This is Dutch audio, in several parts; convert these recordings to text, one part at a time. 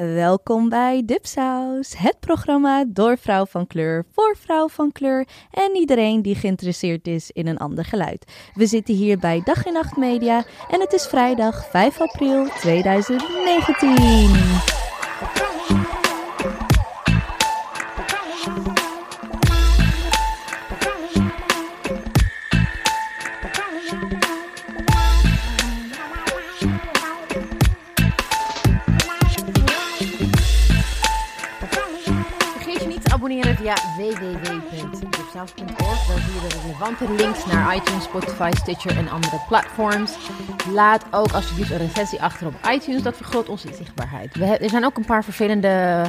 Welkom bij Dipsaus, het programma door vrouw van kleur voor vrouw van kleur en iedereen die geïnteresseerd is in een ander geluid. We zitten hier bij Dag en Nacht Media en het is vrijdag 5 april 2019. www.dipsaus.org. Daar zie je de relevante links naar iTunes, Spotify, Stitcher en andere platforms. Laat ook alsjeblieft een recensie achter op iTunes. Dat vergroot onze zichtbaarheid. We er zijn ook een paar vervelende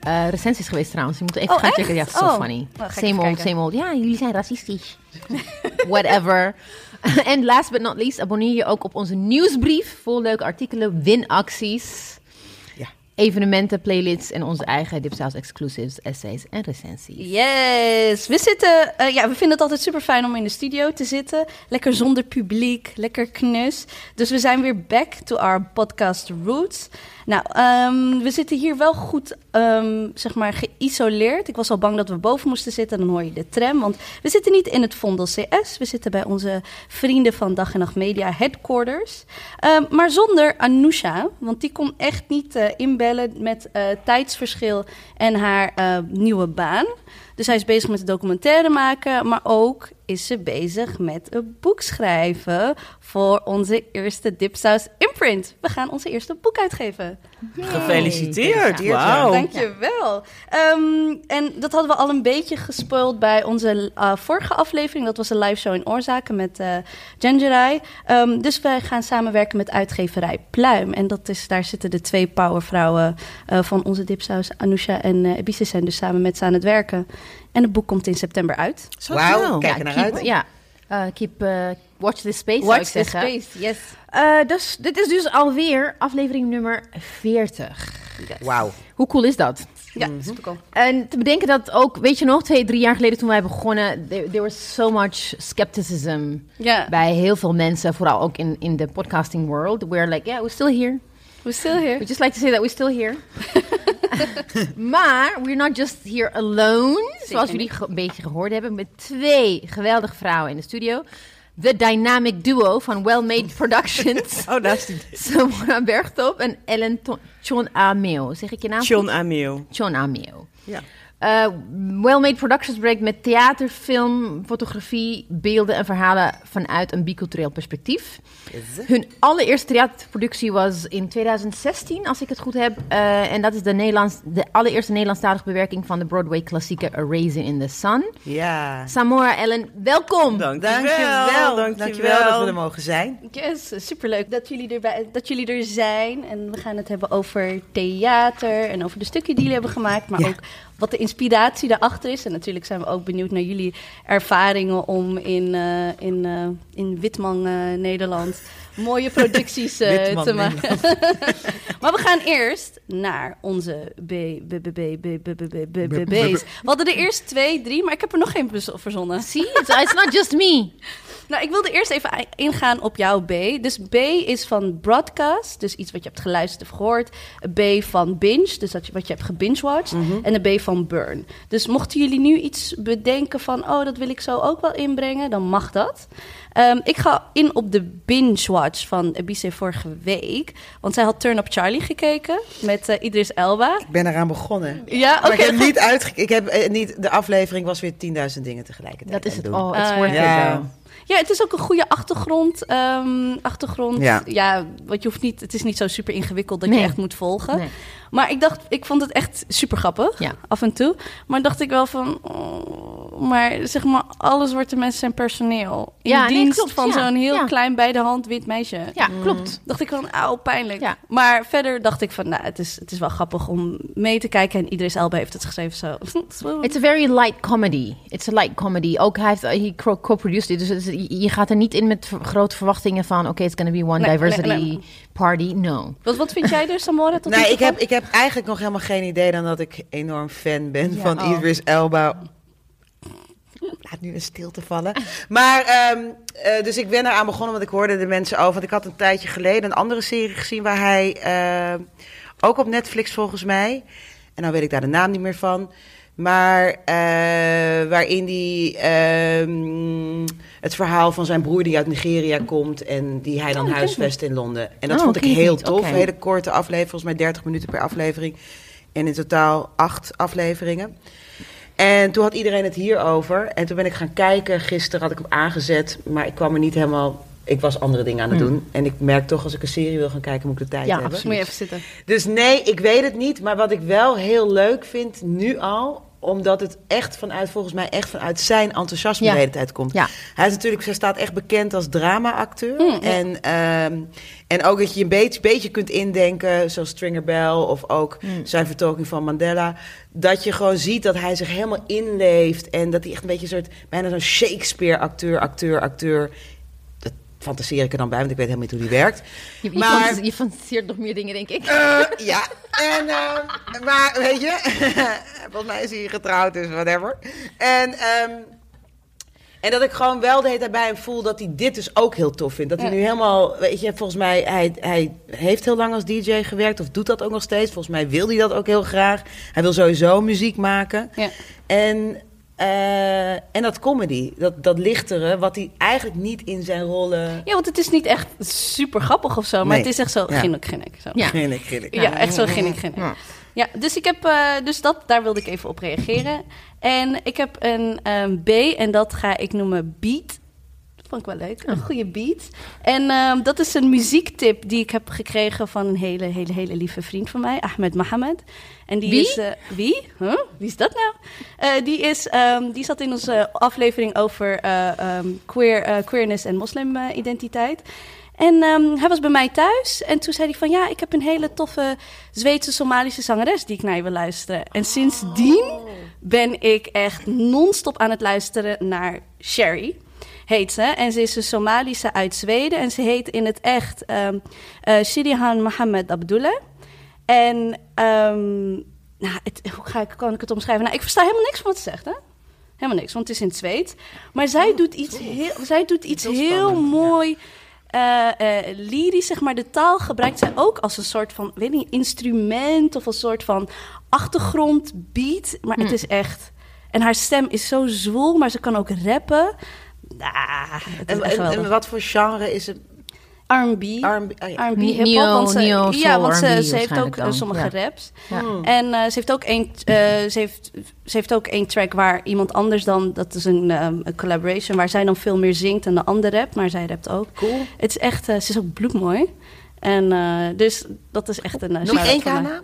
eh, recensies geweest trouwens. Je moet even Oh, gaan echt? checken. Ja, so Oh. funny. Ik same old, kijken. same old. Ja, jullie zijn racistisch. Whatever. En last but not least, abonneer je ook op onze nieuwsbrief. Vol leuke artikelen, winacties. Evenementen, playlists en onze eigen Dipsaus exclusives, essays en recensies. Yes, we zitten, eh, ja, we vinden het altijd super fijn om in de studio te zitten. Lekker zonder publiek, lekker knus. Dus we zijn weer back to our podcast roots. Nou, ehm, we zitten hier wel goed, ehm, zeg maar, geïsoleerd. Ik was al bang dat we boven moesten zitten, dan hoor je de tram. Want we zitten niet in het Vondel CS, we zitten bij onze vrienden van Dag en Nacht Media Headquarters. Ehm, maar zonder Anousha, want die kon echt niet eh, inbellen met eh, tijdsverschil en haar eh, nieuwe baan. Dus hij is bezig met een documentaire maken, maar ook is ze bezig met een boek schrijven voor onze eerste Dipsaus imprint. We gaan onze eerste boek uitgeven. Gefeliciteerd. Wauw. Dankjewel. Ehm, en dat hadden we al een beetje gespoild bij onze eh, vorige aflevering. Dat was een live show in Oorzaken met eh Gengerai. Ehm, dus wij gaan samenwerken met uitgeverij Pluim. En dat is, daar zitten de twee powervrouwen eh, van onze dipsaus, Anousha en uh, Ebise, zijn dus samen met ze aan het werken. En het boek komt in september uit. Zo Wauw, kijk ja, er naar keep, uit. Ja, eh, keep, watch this space zou Watch this zeggen. space, yes. Eh, dus, dit is dus alweer aflevering nummer 40. Wauw. Hoe cool is dat? Ja, super cool. En te bedenken dat ook, weet je nog, twee, drie jaar geleden toen wij begonnen, there, there was so much skepticism Ja, bij heel veel mensen, vooral ook in, in de podcasting world. We're like, yeah, we're still here. we're still here. We just like to say that we're still here. maar we're not just here alone. Zoals jullie een beetje gehoord hebben. Met twee geweldige vrouwen in de studio. De dynamic duo van Well Made Productions. Oh, daar is die. Samora Bergtop en Ellen Chon Ameo. Zeg ik je naam? John Amiel. Chon Ameo. Ja. Eh, Well Made Productions breekt met theater, film, fotografie, beelden en verhalen vanuit een bicultureel perspectief. Hun allereerste theaterproductie was in 2016, als ik het goed heb. Eh, en dat is de, Nederlands, de allereerste Nederlandstalige bewerking van de Broadway-klassieker A Raisin in the Sun. Ja. Samora, Ellen, welkom! Dankjewel. Dankjewel. Dankjewel. Dankjewel dat we er mogen zijn. Yes, superleuk dat jullie, erbij, dat jullie er zijn. En we gaan het hebben over theater en over de stukken die jullie hebben gemaakt. Maar Ja. ook wat de inspiratie daarachter is. En natuurlijk zijn we ook benieuwd naar jullie ervaringen om in, eh, in, eh, in Witman, eh, Nederland, mooie producties te maken. maar we gaan eerst naar onze BBB's. We hadden de eerst twee, drie, maar ik heb er nog geen verzonnen. Zie, it's not just me. Nou, ik wilde eerst even ingaan op jouw B. Dus B is van broadcast, dus iets wat je hebt geluisterd of gehoord. B van binge, dus je, wat je hebt gebingewatched. Mm. En de B van burn. Dus mochten jullie nu iets bedenken van, oh, dat wil ik zo ook wel inbrengen, dan mag dat. Ehm, ik ga in op de binge-watch van Ebise vorige week. Want zij had Turn Up Charlie gekeken met eh, Idris Elba. Ik ben eraan begonnen. Ja, oké. Maar ik heb niet uitgekeken. Ik heb eh, niet. De aflevering was weer 10.000 dingen tegelijkertijd. Dat is het. doen. Oh, it's Ah, worth ja. Ja, het is ook een goede achtergrond. ehm, achtergrond. Ja. Ja. want je hoeft niet, het is niet zo super ingewikkeld dat Nee. je echt moet volgen. Nee. Maar ik dacht, ik vond het echt super grappig. Ja. Af en toe. Maar dacht ik wel van, oh, maar zeg maar, alle zwarte mensen zijn personeel. In Ja, nee, dienst klopt, van ja. zo'n heel Ja. klein bij de hand wit meisje. Ja, klopt. Dacht ik van, auw, pijnlijk. Ja. Maar verder dacht ik van, nou, het is, het is wel grappig om mee te kijken. En Idris Elba heeft het geschreven zo. It's a very light comedy. It's a light comedy. Ook hij heeft hij co- co-produced dit. Dus je gaat er niet in met grote verwachtingen van... oké, it's gonna be one Nee, diversity nee, nee. party. No. wat, wat vind jij er, Samora? Tot nu Nee, ik heb, ik heb eigenlijk nog helemaal geen idee dan dat ik enorm fan ben Ja, van oh. Idris Elba. Laat nu een stilte vallen. Maar, ehm, eh, dus ik ben eraan begonnen, want ik hoorde de mensen over. Want ik had een tijdje geleden een andere serie gezien waar hij eh, Ook op Netflix volgens mij. En nou weet ik daar de naam niet meer van. Maar eh, waarin die ehm, het verhaal van zijn broer die uit Nigeria komt en die hij dan Oh, huisvest in Londen. En dat Oh, vond ik heel tof. Een hele korte aflevering, volgens mij 30 minuten per aflevering. En in totaal acht afleveringen. En toen had iedereen het hierover. En toen ben ik gaan kijken. Gisteren had ik hem aangezet, maar ik kwam er niet helemaal. Ik was andere dingen aan het Hmm. doen. En ik merk toch, als ik een serie wil gaan kijken, moet ik de tijd Ja, hebben. absoluut. Moet je even zitten. Dus nee, ik weet het niet. Maar wat ik wel heel leuk vind nu al, omdat het echt vanuit, volgens mij echt vanuit zijn enthousiasme Ja. de hele tijd komt. Ja. Hij is natuurlijk, hij staat echt bekend als drama-acteur. en, ehm, en ook dat je een beetje, beetje kunt indenken, zoals Stringer Bell of ook zijn vertolking van Mandela. Dat je gewoon ziet dat hij zich helemaal inleeft en dat hij echt een beetje een soort, bijna zo'n Shakespeare-acteur, acteur, acteur. Fantaseer ik er dan bij, want ik weet helemaal niet hoe die werkt. Je, je, Maar- fantase- je fantaseert nog meer dingen, denk ik. Eh, ja, en, eh, maar weet je, volgens mij is hij getrouwd, dus whatever. En, ehm, en dat ik gewoon wel de hele tijd bij hem voel dat hij dit dus ook heel tof vindt. Dat hij Ja. nu helemaal, weet je, volgens mij, hij, hij heeft heel lang als DJ gewerkt of doet dat ook nog steeds. Volgens mij wil hij dat ook heel graag. Hij wil sowieso muziek maken. Ja. En, eh, en dat comedy, dat, dat lichtere, wat hij eigenlijk niet in zijn rollen... Ja, want het is niet echt super grappig of zo, maar Nee. het is echt zo Ja. ginnik, ginnik. Zo. Ja. Grinnik, grinnik. Ja, echt zo ginnik, ginnik. Ja. Ja, dus ik heb, eh, dus dat, daar wilde ik even op reageren. En ik heb een ehm, B en dat ga ik noemen beat. Vond ik wel leuk, een goede beat. En ehm, dat is een muziektip die ik heb gekregen van een hele, hele, hele lieve vriend van mij, Ahmed Mohamed. En die Wie? is... eh, wie? Huh? Wie is dat nou? Eh, die, is, ehm, die zat in onze aflevering over eh, ehm, queer, queerness en moslimidentiteit. En hij was bij mij thuis en toen zei hij van... ja, ik heb een hele toffe Zweedse Somalische zangeres die ik naar je wil luisteren. En sindsdien ben ik echt non-stop aan het luisteren naar Sherry, heet ze. En ze is een Somalische uit Zweden en ze heet in het echt eh, Shirihan Mohammed Abdullah. En ehm, nou, het, hoe ga ik, kan ik het omschrijven? Nou, ik versta helemaal niks van wat ze zegt, hè? Helemaal niks, want het is in het Zweeds. Maar zij doet iets heel, zij doet iets Heel heel spannend, ja. mooi eh eh, lyrisch, zeg maar. De taal gebruikt zij ook als een soort van, weet niet, instrument of een soort van achtergrondbeat. Maar het is echt... En haar stem is zo zwoel, maar ze kan ook rappen. En, wat voor genre is het? R&B. R&B, oh ja. R&B, Ne- hip-hop. neo- want ze, neo ja, soul want ze, R&B ze heeft ook dan. sommige Ja. raps. Ja. Hmm. En eh, ze, heeft ook één, eh, ze, heeft, ze heeft ook één track waar iemand anders dan... Dat is een, ehm, een collaboration waar zij dan veel meer zingt en de ander rapt. Maar zij rapt ook. Cool. Het is echt... eh, ze is ook bloedmooi. En eh, dus dat is echt een uh, Nog één keer haar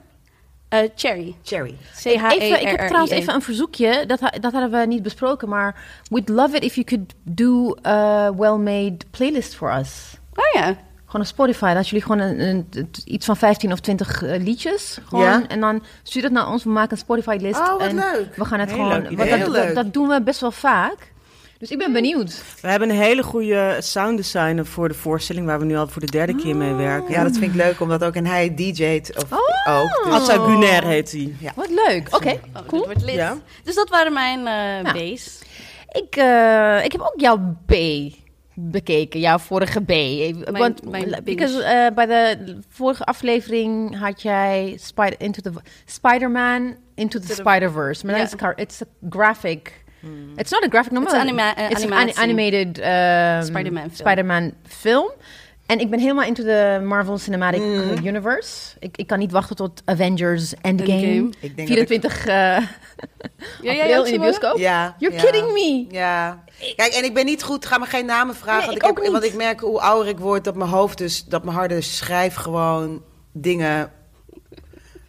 naam? Cherry. Cherry. C-H-E-R-R-I-E. Even, ik heb trouwens even een verzoekje. Dat, dat hadden we niet besproken. Maar we'd love it if you could do a well-made playlist for us. Oh ja. Gewoon op Spotify. Dat jullie gewoon een, een- iets van 15 of 20 eh, liedjes. Gewoon, Ja. En dan stuur dat naar ons. We maken een Spotify-list. Oh, wat en leuk. We gaan het Heel gewoon. leuk want dat, dat doen we best wel vaak. Dus ik ben benieuwd. We hebben een hele goede sounddesigner voor de voorstelling, waar we nu al voor de derde keer mee werken. Ja, dat vind ik leuk, omdat ook en hij DJ't of ook. Dus, Atsa Guner heet hij. Wat leuk. Oké, Oh, cool. dit wordt lid. Ja. Dus dat waren mijn eh Ja. B's. Ik, eh, ik heb ook jouw B bekeken, jouw vorige B. Want mijn binge. because, eh, bij de vorige aflevering had jij Spider into the Spider-Man into the the- Spider-Verse. Maar Ja. dat is car- it's a graphic. It's not a graphic novel. Het is anima- eh, it's an animated ehm, Spider-Man film. Spider-Man film. En ik ben helemaal into de Marvel Cinematic Mm. Universe. Ik, ik kan niet wachten tot Avengers Endgame. Endgame. Ik denk dat 24 eh Ja, april jij ook, in de bioscoop. Ja. You're ja. kidding me. Ja. Kijk, en ik ben niet goed, ga me geen namen vragen. Nee, want, ik ik ook heb, niet. want ik merk hoe ouder ik word, dat mijn hoofd dus, dat mijn harde schrijf gewoon dingen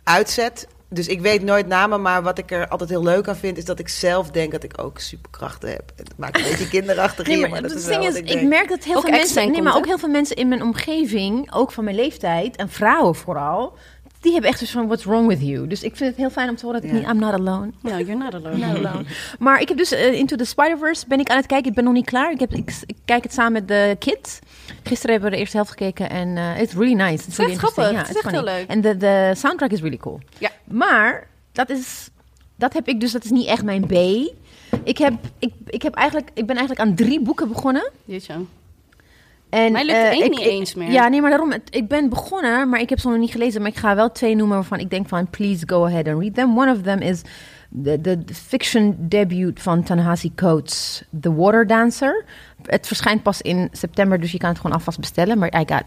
uitzet. Dus ik weet nooit namen, maar wat ik er altijd heel leuk aan vind, is dat ik zelf denk dat ik ook superkrachten heb. Dat maakt een beetje kinderachtig Nee, hier, maar maar dat het is wel is, wat ik ik denk. merk dat heel Ook veel mensen, nee, komt, maar ook heel veel mensen in mijn omgeving, ook van mijn leeftijd en vrouwen vooral, die hebben echt dus van what's wrong with you. Dus ik vind het heel fijn om te horen dat ik Ja. niet I'm not alone. No, you're not alone. Not alone. maar ik heb dus eh, Into the Spider-Verse ben ik aan het kijken. Ik ben nog niet klaar. Ik, heb, ik, ik kijk het samen met de kids. Gisteren hebben we de eerste helft gekeken en eh it's really nice. It's echt really grappig. Ja, Het is echt heel leuk. En de, de soundtrack is really cool. Ja. Maar dat is, dat heb ik dus, dat is niet echt mijn B. Ik, heb, ik, ik, heb eigenlijk, ik ben eigenlijk aan drie boeken begonnen. Jeetje. En, Mij lukt eh, één ik- niet ik- eens meer. Ja, nee, maar daarom. het- Ik ben begonnen, maar ik heb ze nog niet gelezen. Maar ik ga wel twee noemen waarvan ik denk van... Please go ahead and read them. One of them is de, de de fiction debut van Tanahasi Coates, The Water Dancer. Het verschijnt pas in september, dus je kan het gewoon alvast bestellen. Maar I got...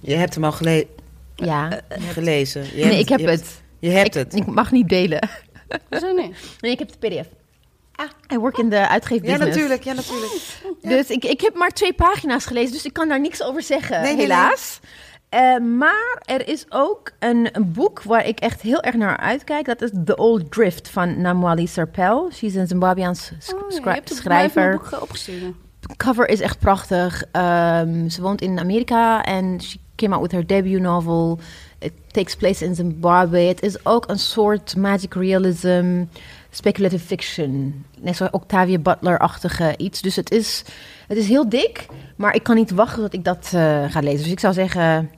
Je hebt hem al gele- Ja, gelezen. Je nee, hebt- ik heb je hebt- het. Je hebt ik, het. Ik mag niet delen. Zo nee. Nee, ik heb de pdf. Ah, I work in de uitgeefbusiness. Ja, natuurlijk. Ja, natuurlijk. Dus ik, ik heb maar twee pagina's gelezen, dus ik kan daar niks over zeggen, Nee, nee, helaas. Eh, maar er is ook een, een boek waar ik echt heel erg naar uitkijk. Dat is The Old Drift van Namwali Serpel. Ze is een Zimbabweans Oh, ja, schrijver. boek opgestuurd. De cover is echt prachtig. Ehm, ze woont in Amerika en she came out with her debut novel. It takes place in Zimbabwe. Het is ook een soort magic realism, speculative fiction. Net zoals Octavia Butler-achtige iets. Dus het is, het is heel dik, maar ik kan niet wachten tot ik dat eh, ga lezen. Dus ik zou zeggen,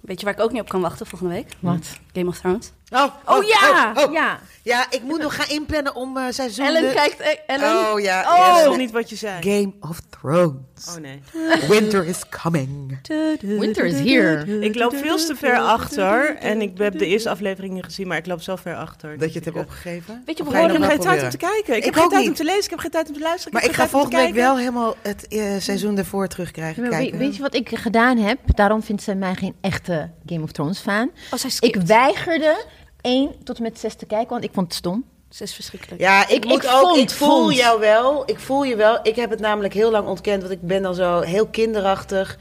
Weet je waar ik ook niet op kan wachten volgende week? wat? Game of Thrones. Oh, Oh, ja! oh, oh. ja! Ja, ik moet nog gaan inplannen om eh seizoen... Ellen de- kijkt... eh, Ellen. Oh ja. Dat ja, is toch niet wat je zei? Game of Thrones. Oh nee. Winter is coming. Winter is here. Ik loop veel te ver achter. En ik heb de eerste aflevering niet gezien, maar ik loop zo ver achter. Dat je het hebt opgegeven? Weet je, we ga je Ik heb nog geen tijd om te kijken. Ik, Ik heb geen tijd niet. om te lezen, ik heb geen tijd om te luisteren. Maar ik ga volgende week wel helemaal het eh, seizoen ervoor terugkrijgen. Ja, kijken. weet je wat ik gedaan heb? Daarom vindt ze mij geen echte Game of Thrones fan. Oh, zij Ik weigerde 1 tot en met 6 te kijken, want ik vond het stom. Ze is verschrikkelijk. Ja, ik, Ik- moet ik ook. vond- ik voel vond. jou wel. Ik voel je wel. Ik heb het namelijk heel lang ontkend, want ik ben dan zo heel kinderachtig.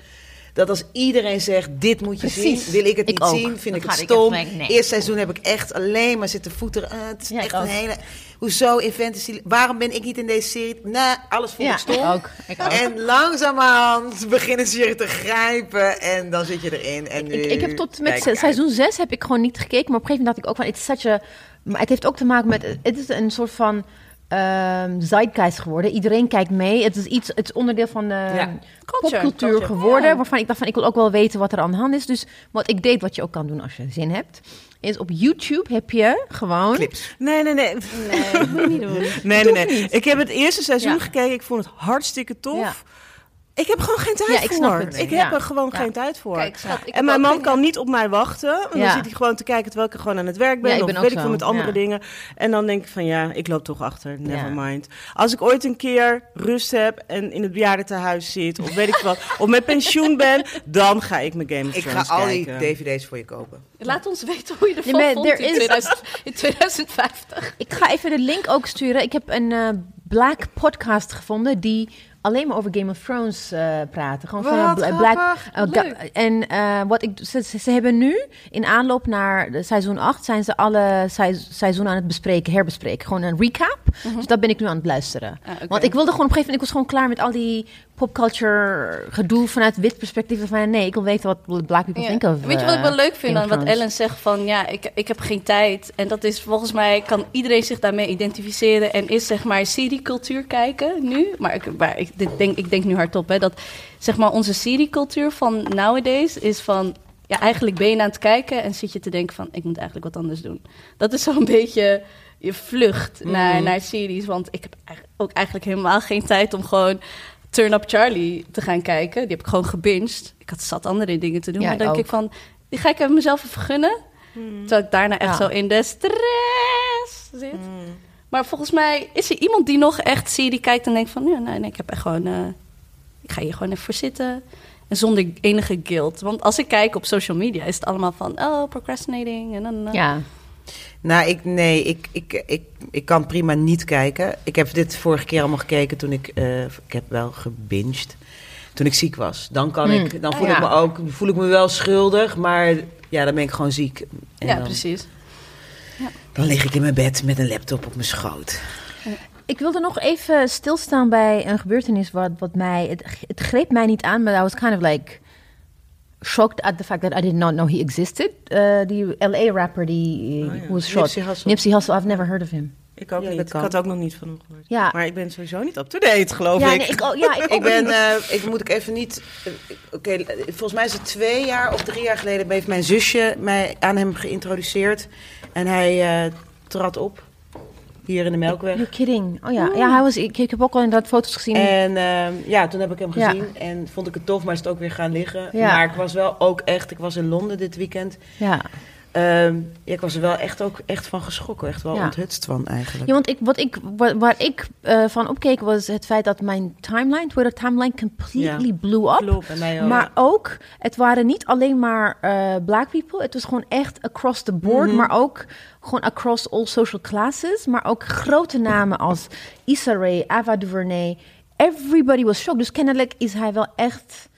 Dat als iedereen zegt, dit moet je Precies. zien, wil ik het Ik niet ook. zien, vind Dan ik het ik stom. nee. Eerste seizoen heb ik echt alleen maar zitten voeteren. Ah, het is Ja, ik echt een hele... Hoezo in fantasy? Waarom ben ik niet in deze serie? Nee, alles vond ik stom. ook. Ik, ook. En langzamerhand beginnen ze je te grijpen en dan zit je erin. En nu ik, ik heb tot met kijk ik seizoen 6 heb ik gewoon niet gekeken, maar op een gegeven moment dacht ik ook van, het is such a... Maar het heeft ook te maken met, het is een soort van ehm zeitgeist geworden. Iedereen kijkt mee. Het is iets, het is onderdeel van de Ja. Culture, popcultuur culture. geworden, Ja. waarvan ik dacht van, ik wil ook wel weten wat er aan de hand is. Dus wat ik deed, wat je ook kan doen als je zin hebt, is op YouTube heb je gewoon... Clips. Nee, nee, nee. Nee, dat moet je niet doen. Nee, nee, nee. Ik heb het eerste seizoen Ja. gekeken. Ik vond het hartstikke tof. Ik heb gewoon geen tijd Ja, ik voor. snap het. Ik Ja. heb er gewoon Ja. geen tijd voor. Kijk, schat, ik heb en mijn man kan niet op mij wachten. En Dan zit hij gewoon te kijken terwijl ik gewoon aan het werk ben. Ja, ik of ben ook weet ik veel met andere Ja. dingen. En dan denk ik van ja, ik loop toch achter. Never Ja. mind. Als ik ooit een keer rust heb en in het bejaardentehuis zit. Of weet ik wat. of met pensioen ben. Dan ga ik mijn Game of Ik ga Thrones al die dvd's voor je kopen. Laat ons weten hoe je ervan Nee, maar vond er in, is- 2000 in 2050. Ik ga even de link ook sturen. Ik heb een eh, black podcast gevonden die alleen maar over Game of Thrones eh praten. Gewoon van black. Leuk. en eh, wat ik, ze, ze, ze hebben nu in aanloop naar de seizoen 8 zijn ze alle seiz- seizoenen aan het bespreken, herbespreken. Gewoon een recap. Dus dat ben ik nu aan het luisteren. Ah. Want ik wilde gewoon op een gegeven moment, ik was gewoon klaar met al die popculture gedoe vanuit wit perspectief. Van nee, ik wil weten wat black people Ja. think of. Weet je wat ik eh, wel leuk vind aan wat. Ellen zegt van ja, ik, ik heb geen tijd. En dat is volgens mij kan iedereen zich daarmee identificeren en is zeg maar seriecultuur kijken nu. Maar ik, maar ik, dit denk, ik denk nu hardop hè, dat zeg maar onze seriecultuur van nowadays is van ja, eigenlijk ben je aan het kijken en zit je te denken van ik moet eigenlijk wat anders doen. Dat is zo'n beetje je vlucht naar, naar series, want ik heb ook eigenlijk helemaal geen tijd om gewoon Turn Up Charlie te gaan kijken. Die heb ik gewoon gebinged. Ik had zat andere dingen te doen. Ja, maar dan denk ik van, die ga ik even mezelf even gunnen. Terwijl ik daarna echt Ja. zo in de stress zit. Maar volgens mij is er iemand die nog echt serie kijkt en denkt van... Ja, nee, nee, ik heb echt gewoon... eh, ik ga hier gewoon even voor zitten. En zonder enige guilt. Want als ik kijk op social media is het allemaal van... Oh, procrastinating en dan... Ja. Nou, ik, nee, ik, ik, ik, ik kan prima niet kijken. Ik heb dit vorige keer allemaal gekeken toen ik... eh, ik heb wel gebinged. Toen ik ziek was. Dan, kan Mm. ik, dan Ah, voel, ja. ik me ook, voel ik me wel schuldig, maar ja, dan ben ik gewoon ziek. En ja, dan, precies. dan lig ik in mijn bed met een laptop op mijn schoot. Ik wilde nog even stilstaan bij een gebeurtenis wat, wat mij... Het, het greep mij niet aan, maar I was kind of like... Shocked at the fact that I did not know he existed. Eh, die LA-rapper die Oh ja. who was shot. Nipsey Hussle. Nipsey Hussle, I've never heard of him. Ik ook Ja, niet. Ik kan. had ook nog niet van hem gehoord. Ja. Maar ik ben sowieso niet up-to-date, geloof ja, ik. nee, ik, ook- ja, ik, Ik ook ben, eh, ik moet ik even niet. eh, Oké, eh, volgens mij is het twee jaar of drie jaar geleden heeft mijn zusje mij aan hem geïntroduceerd en hij eh, trad op. hier in de Melkweg. You're kidding. Oh ja, ja hij was, ik, ik heb ook al inderdaad foto's gezien. En ehm, ja, toen heb ik hem Ja. gezien en vond ik het tof, maar is het ook weer gaan liggen. Ja. Maar ik was wel ook echt, ik was in Londen dit weekend. ja. Ehm, ja, ik was er wel echt ook echt van geschrokken, echt wel Ja. onthutst van eigenlijk. Ja, want ik, wat ik, wa- waar ik eh, van opkeek was het feit dat mijn timeline, Twitter timeline, completely Ja. blew up. Mij ook. Maar ook, het waren niet alleen maar eh, black people. Het was gewoon echt across the board. Mhm. Maar ook gewoon across all social classes. Maar ook grote namen als Issa Rae, Ava DuVernay. Everybody was shocked. Dus kennelijk is hij wel echt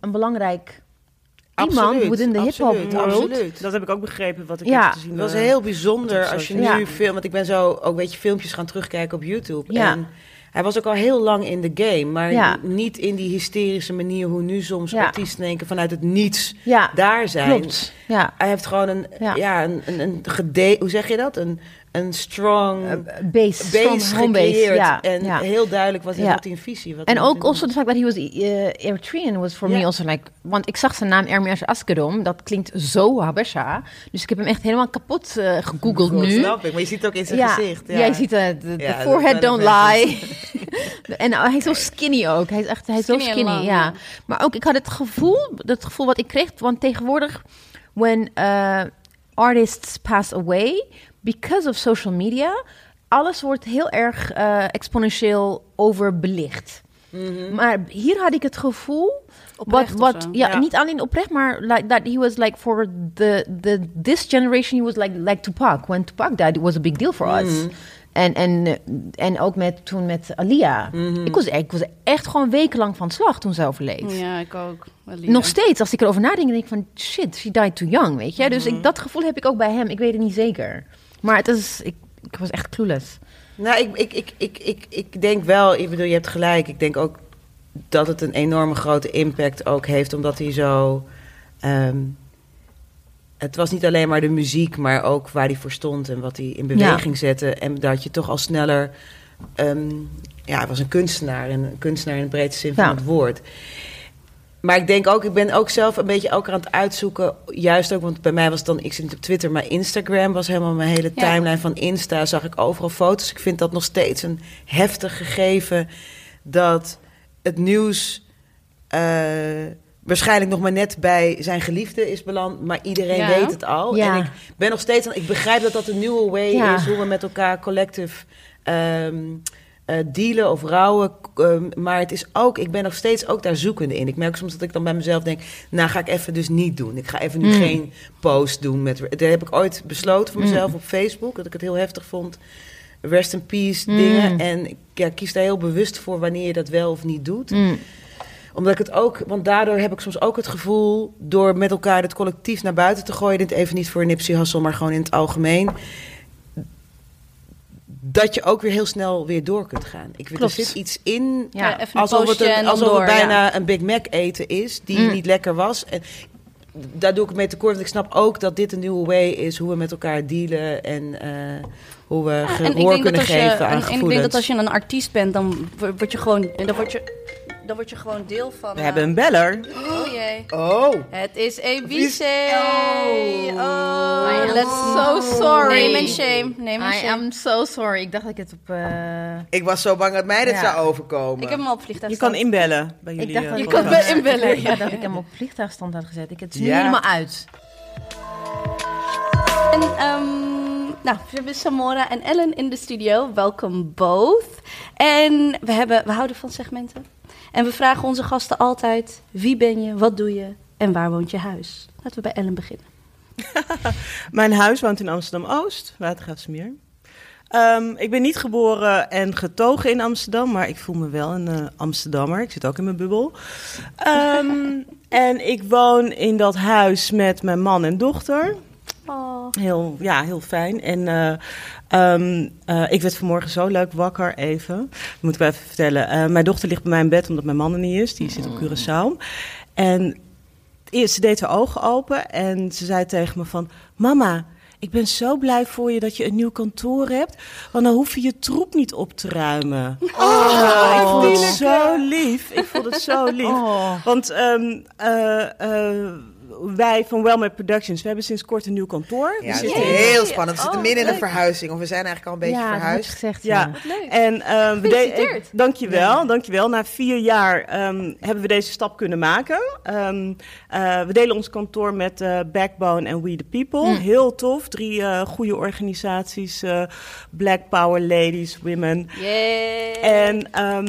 een belangrijk iemand Absoluut, within the hip-hop absoluut, world. absoluut. Dat heb ik ook begrepen, wat ik Ja. heb gezien. Het was eh, heel bijzonder als je nu media. film, want ik ben zo ook weet je filmpjes gaan terugkijken op YouTube. Ja. En hij was ook al heel lang in de game, maar Ja. niet in die hysterische manier hoe nu soms Ja. artiesten denken vanuit het niets Ja, daar zijn. klopt. Ja. Hij heeft gewoon een, Ja. ja. een, een, een gede, hoe zeg je dat? Een, een strong Base, strong base home base. gecreëerd. Ja, en heel duidelijk wat, Ja. wat hij een visie. Wat En hij ook also the fact that he was uh, Eritrean was for Ja. me also like... Want ik zag zijn naam Ermias Askedom. Dat klinkt zo Habesha. Dus ik heb hem echt helemaal kapot eh, gegoogeld nu. Snap ik, maar je ziet het ook in zijn gezicht. Ja. jij ziet het. De, de Ja, dat forehead don't lie. en uh, hij is zo skinny ook. Hij is echt hij is zo Skinny en skinny, lang, ja. ja. Maar ook, ik had het gevoel, het gevoel wat ik kreeg... Want tegenwoordig, when uh, artists pass away... Because of social media... Alles wordt heel erg eh, exponentieel overbelicht. Mhm. Maar hier had ik het gevoel. Oprecht wat, wat, ja, Ja. niet alleen oprecht, maar like that he was like for the the this generation he was like like Tupac. When Tupac died, it was a big deal for us. Mhm. En en en ook met toen met Alia. Mhm. Ik was ik was echt gewoon wekenlang van slag toen ze overleed. Ja, ik ook. Nog steeds, als ik erover nadenk, denk ik van shit, she died too young, weet je. Dus ik, dat gevoel heb ik ook bij hem. Ik weet het niet zeker, maar het is ik, ik was echt clueless. Nou, ik, ik, ik, ik, ik, ik denk wel, ik bedoel, je hebt gelijk. Ik denk ook dat het een enorme grote impact ook heeft, omdat hij zo. ehm, het was niet alleen maar de muziek, maar ook waar hij voor stond en wat hij in beweging zette. En dat je toch al sneller. ehm, ja, hij was een kunstenaar en een kunstenaar in de breedste zin van het woord. Maar ik denk ook, ik ben ook zelf een beetje elke aan het uitzoeken. Juist ook, want bij mij was het dan, ik zit niet op Twitter, maar Instagram was helemaal mijn hele Ja. timeline van Insta. Zag ik overal foto's. Ik vind dat nog steeds een heftig gegeven dat het nieuws eh, waarschijnlijk nog maar net bij zijn geliefde is beland, maar iedereen Ja. weet het al. Ja. En ik ben nog steeds, aan- ik begrijp dat dat een nieuwe way is, hoe we met elkaar collectief ehm, eh, dealen of rouwen. ehm, maar het is ook, ik ben nog steeds ook daar zoekende in. Ik merk soms dat ik dan bij mezelf denk, nou ga ik even dus niet doen. Ik ga even nu Mm. geen post doen. Met, dat heb ik ooit besloten voor Mm. mezelf op Facebook, dat ik het heel heftig vond. Rest in peace Mm. dingen. En ik ja, kies daar heel bewust voor wanneer je dat wel of niet doet omdat ik het ook, want daardoor heb ik soms ook het gevoel, door met elkaar het collectief naar buiten te gooien, dit even niet voor Nipsey Hussle, maar gewoon in het algemeen, dat je ook weer heel snel weer door kunt gaan. Ik weet, er zit iets in, Ja, even een alsof het, een, alsof door, het bijna ja. een Big Mac eten is, die Mm. niet lekker was. En daar doe ik mee tekort, want ik snap ook dat dit een nieuwe way is, hoe we met elkaar dealen en eh, hoe we gehoor kunnen je, geven aan en- en ik denk gevoelens. dat als je een artiest bent, dan wo- word je gewoon, dan word je, dan word je gewoon deel van. We eh, hebben een beller. Oh jee. Oh! Het is Ebice. Oh. Oh, I am let's so sorry. Name and shame. Name and I shame. am so sorry. Ik dacht dat ik het op. eh, Ik was zo bang dat mij dit Ja. zou overkomen. Ik heb hem al op vliegtuig Je kan inbellen bij jullie. Ik dacht eh, dat Je ik kan me inbellen, Ik ja. dacht dat ik hem op vliegtuigstand had gezet. Ik het nu Ja. helemaal uit. En, ehm, nou, we hebben Samora en Ellen in de studio. Welkom both. En we, hebben, we houden van segmenten. En we vragen onze gasten altijd: wie ben je, wat doe je en waar woont je huis? Laten we bij Ellen beginnen. Mijn huis woont in Amsterdam-Oost, Watergraafsmeer. Ehm ik ben niet geboren en getogen in Amsterdam, maar ik voel me wel een eh, Amsterdammer. Ik zit ook in mijn bubbel. Ehm, en ik woon in dat huis met mijn man en dochter. Oh. Heel, ja, heel fijn. En eh, ehm, eh, ik werd vanmorgen zo leuk wakker, even. Dat moet ik wel even vertellen. Eh, mijn dochter ligt bij mij in bed omdat mijn man er niet is. Die zit op Curaçao. En eerst, ze deed haar ogen open en ze zei tegen me van... Mama, ik ben zo blij voor je dat je een nieuw kantoor hebt. Want dan hoef je je troep niet op te ruimen. Oh, ik vond het zo lief. Ik vond het zo lief. Oh. Want ehm, eh, eh, wij van Wellmade Productions, we hebben sinds kort een nieuw kantoor. Ja, We dat is zitten heel spannend. We zitten Oh, midden in een verhuizing. Of we zijn eigenlijk al een beetje ja, verhuisd. gezegd. Ja, Ja. leuk. en ehm, we de- dankjewel, dankjewel. Na vier jaar ehm, hebben we deze stap kunnen maken. Ehm, eh, we delen ons kantoor met eh, Backbone en We the People. Heel tof. Drie eh, goede organisaties. eh, Black Power Ladies, Women. Yay. En ehm,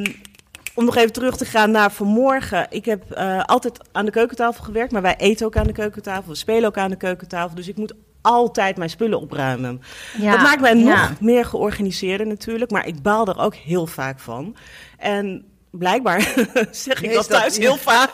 om nog even terug te gaan naar vanmorgen. Ik heb eh, altijd aan de keukentafel gewerkt, maar wij eten ook aan de keukentafel. We spelen ook aan de keukentafel. Dus ik moet altijd mijn spullen opruimen. Ja, Dat maakt mij ja. nog meer georganiseerder natuurlijk, maar ik baal er ook heel vaak van. En blijkbaar zeg ik dat is dat- thuis ja. heel vaak.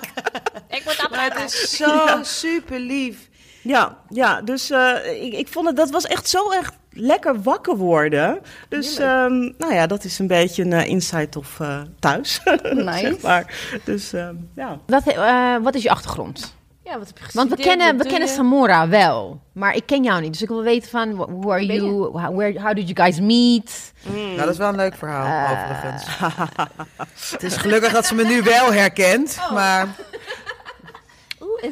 Ik moet dat Maar het is zo super lief. Ja, ja dus eh, ik, ik vond het, dat was echt zo echt lekker wakker worden. Dus ehm, nou ja, dat is een beetje een eh, insight of eh, thuis. Nice. zeg maar. Dus ehm, ja. Wat, eh, wat is je achtergrond? Ja, wat heb je Want we kennen, we kennen? Samora wel, maar ik ken jou niet. Dus ik wil weten van, wh- who are you? How, where, how did you guys meet? Nou, dat is wel een leuk verhaal, overigens. het is gelukkig dat ze me nu wel herkent. Maar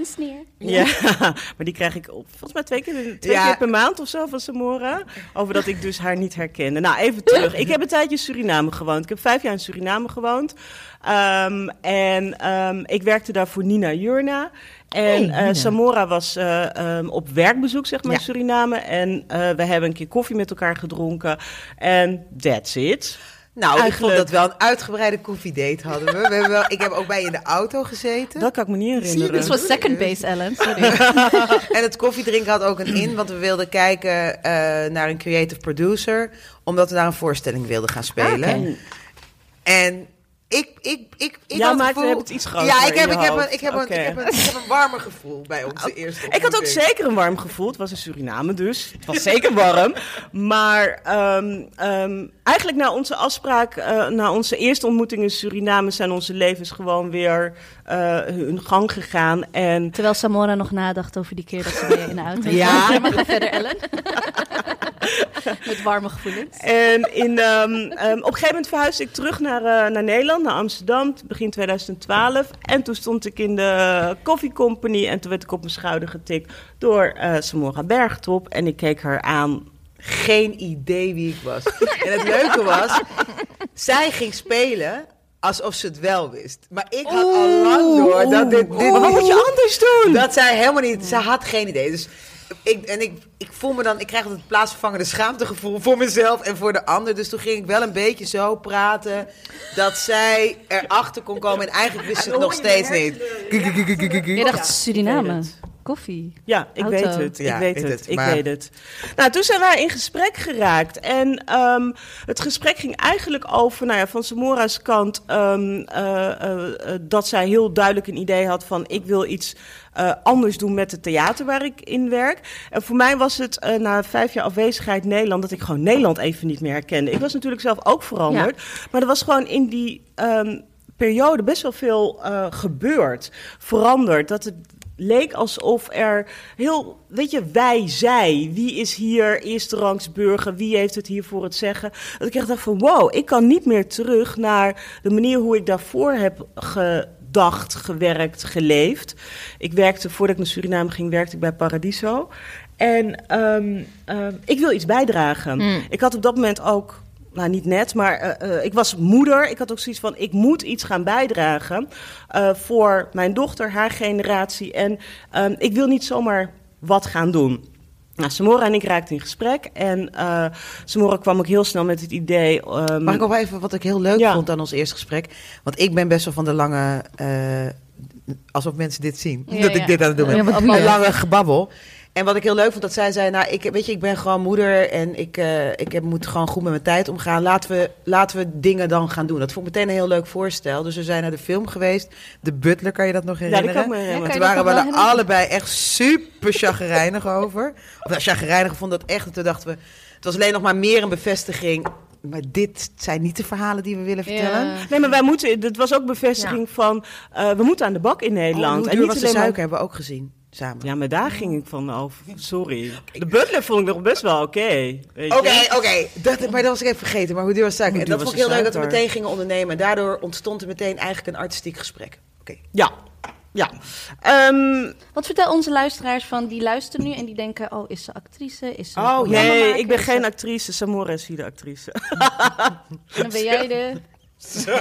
Sneer. ja, maar die krijg ik op, volgens mij twee, keer, twee Ja. keer per maand of zo van Samora. Over dat ik dus haar niet herkende. Nou, even terug. Ik heb een tijdje in Suriname gewoond. Ik heb vijf jaar in Suriname gewoond. Ehm, en ehm, ik werkte daar voor Nina Jurna. En eh, Samora was eh, ehm, op werkbezoek, zeg maar, in. Suriname. En eh, we hebben een keer koffie met elkaar gedronken. En that's it. Nou, ik vond dat we wel een uitgebreide koffiedate hadden. We. we hebben wel, ik heb ook bij je in de auto gezeten. Dat kan ik me niet herinneren. Dit was second base, Ellen. Sorry. En het koffiedrinken had ook een in, want we wilden kijken eh, naar een creative producer. Omdat we daar een voorstelling wilden gaan spelen. Ah. En ik, ik, ik, ik had maakte- gevoel- hebt het iets groter Ja, ik heb, ik, heb een, ik, heb een, ik, heb een, ik heb een warmer gevoel bij onze eerste Ik had ook zeker een warm gevoel. Het was in Suriname dus. Het was zeker warm. Maar ehm, ehm, eigenlijk na onze afspraak, eh, na onze eerste ontmoeting in Suriname, zijn onze levens gewoon weer eh, hun gang gegaan. En Terwijl Samora nog nadacht over die keer dat ze je in de auto Ja. Maar ga verder, Ellen. Met warme gevoelens. En in, ehm, ehm, op een gegeven moment verhuisde ik terug naar, eh, naar Nederland, naar Amsterdam, begin 2012. En toen stond ik in de Coffee Company en toen werd ik op mijn schouder getikt door eh Samora Bergtop. En ik keek haar aan. Geen idee wie ik was. en het leuke was, zij ging spelen alsof ze het wel wist. Maar ik had al lang door dat dit, dit Maar wat moet je anders doen? Dat zij helemaal niet, ze had geen idee. Dus ik, en ik, ik voel me dan, ik krijg het plaatsvervangende schaamtegevoel voor mezelf en voor de ander. Dus toen ging ik wel een beetje zo praten dat zij erachter kon komen. En eigenlijk wist ze het nog steeds niet. Je dacht Suriname. Koffie. Ja, ik Auto. weet het. Ja, ik weet weet het. het, ik maar- weet het. Nou, toen zijn wij in gesprek geraakt. En ehm, het gesprek ging eigenlijk over, nou ja, van Samora's kant, ehm, eh, eh, eh, dat zij heel duidelijk een idee had van, ik wil iets eh, anders doen met het theater waar ik in werk. En voor mij was het eh, na vijf jaar afwezigheid Nederland, dat ik gewoon Nederland even niet meer herkende. Ik was natuurlijk zelf ook veranderd. Maar er was gewoon in die ehm, periode best wel veel eh, gebeurd, veranderd. Dat het leek alsof er heel, weet je, wij, zij. Wie is hier eerste rangs burger? Wie heeft het hier voor het zeggen? Dat ik echt dacht van, wow, ik kan niet meer terug naar de manier hoe ik daarvoor heb gedacht, gewerkt, geleefd. Ik werkte, voordat ik naar Suriname ging, werkte ik bij Paradiso. En ehm, ehm, ik wil iets bijdragen. Ik had op dat moment ook nou niet net, maar eh, eh, ik was moeder. Ik had ook zoiets van, ik moet iets gaan bijdragen eh, voor mijn dochter, haar generatie. En ehm, ik wil niet zomaar wat gaan doen. Nou, Samora en ik raakten in gesprek. En eh Samora kwam ook heel snel met het idee... ehm, Mag ik ook even wat ik heel leuk Ja. vond aan ons eerste gesprek? Want ik ben best wel van de lange, eh, alsof mensen dit zien, Ja, dat ja. ik dit aan het doen ben. Een lange gebabbel. En wat ik heel leuk vond, dat zij zei, nou, ik, weet je, ik ben gewoon moeder en ik, eh, ik heb, moet gewoon goed met mijn tijd omgaan. Laten we, laten we dingen dan gaan doen. Dat vond ik meteen een heel leuk voorstel. Dus we zijn naar de film geweest. De Butler, kan je dat nog ja, herinneren? die kan ik me herinneren. kan dat waren we er allebei echt super chagrijnig over. Of nou, chagrijnig vond dat echt. En toen dachten we, het was alleen nog maar meer een bevestiging. Maar dit zijn niet de verhalen die we willen vertellen. Ja. Nee, maar wij moeten... Het was ook bevestiging van... eh, we moeten aan de bak in Nederland. Oh, en en niet was de alleen maar- suiker hebben we ook gezien, samen. Ja, maar daar ging ik van over. Sorry. De butler vond ik nog best wel oké. Oké, oké. Dat- Maar dat was ik even vergeten. Maar hoe duur was? Hoe En dat was vond ik heel leuk dat we meteen gingen ondernemen. En daardoor ontstond er meteen eigenlijk een artistiek gesprek. Oké. Ja. Ja. Ehm, Wat vertel onze luisteraars van die luisteren nu en die denken: oh, is ze actrice? Is ze een Oh, nee, ik ben geen actrice. Samora is hier de actrice. En dan ben jij de. Zo,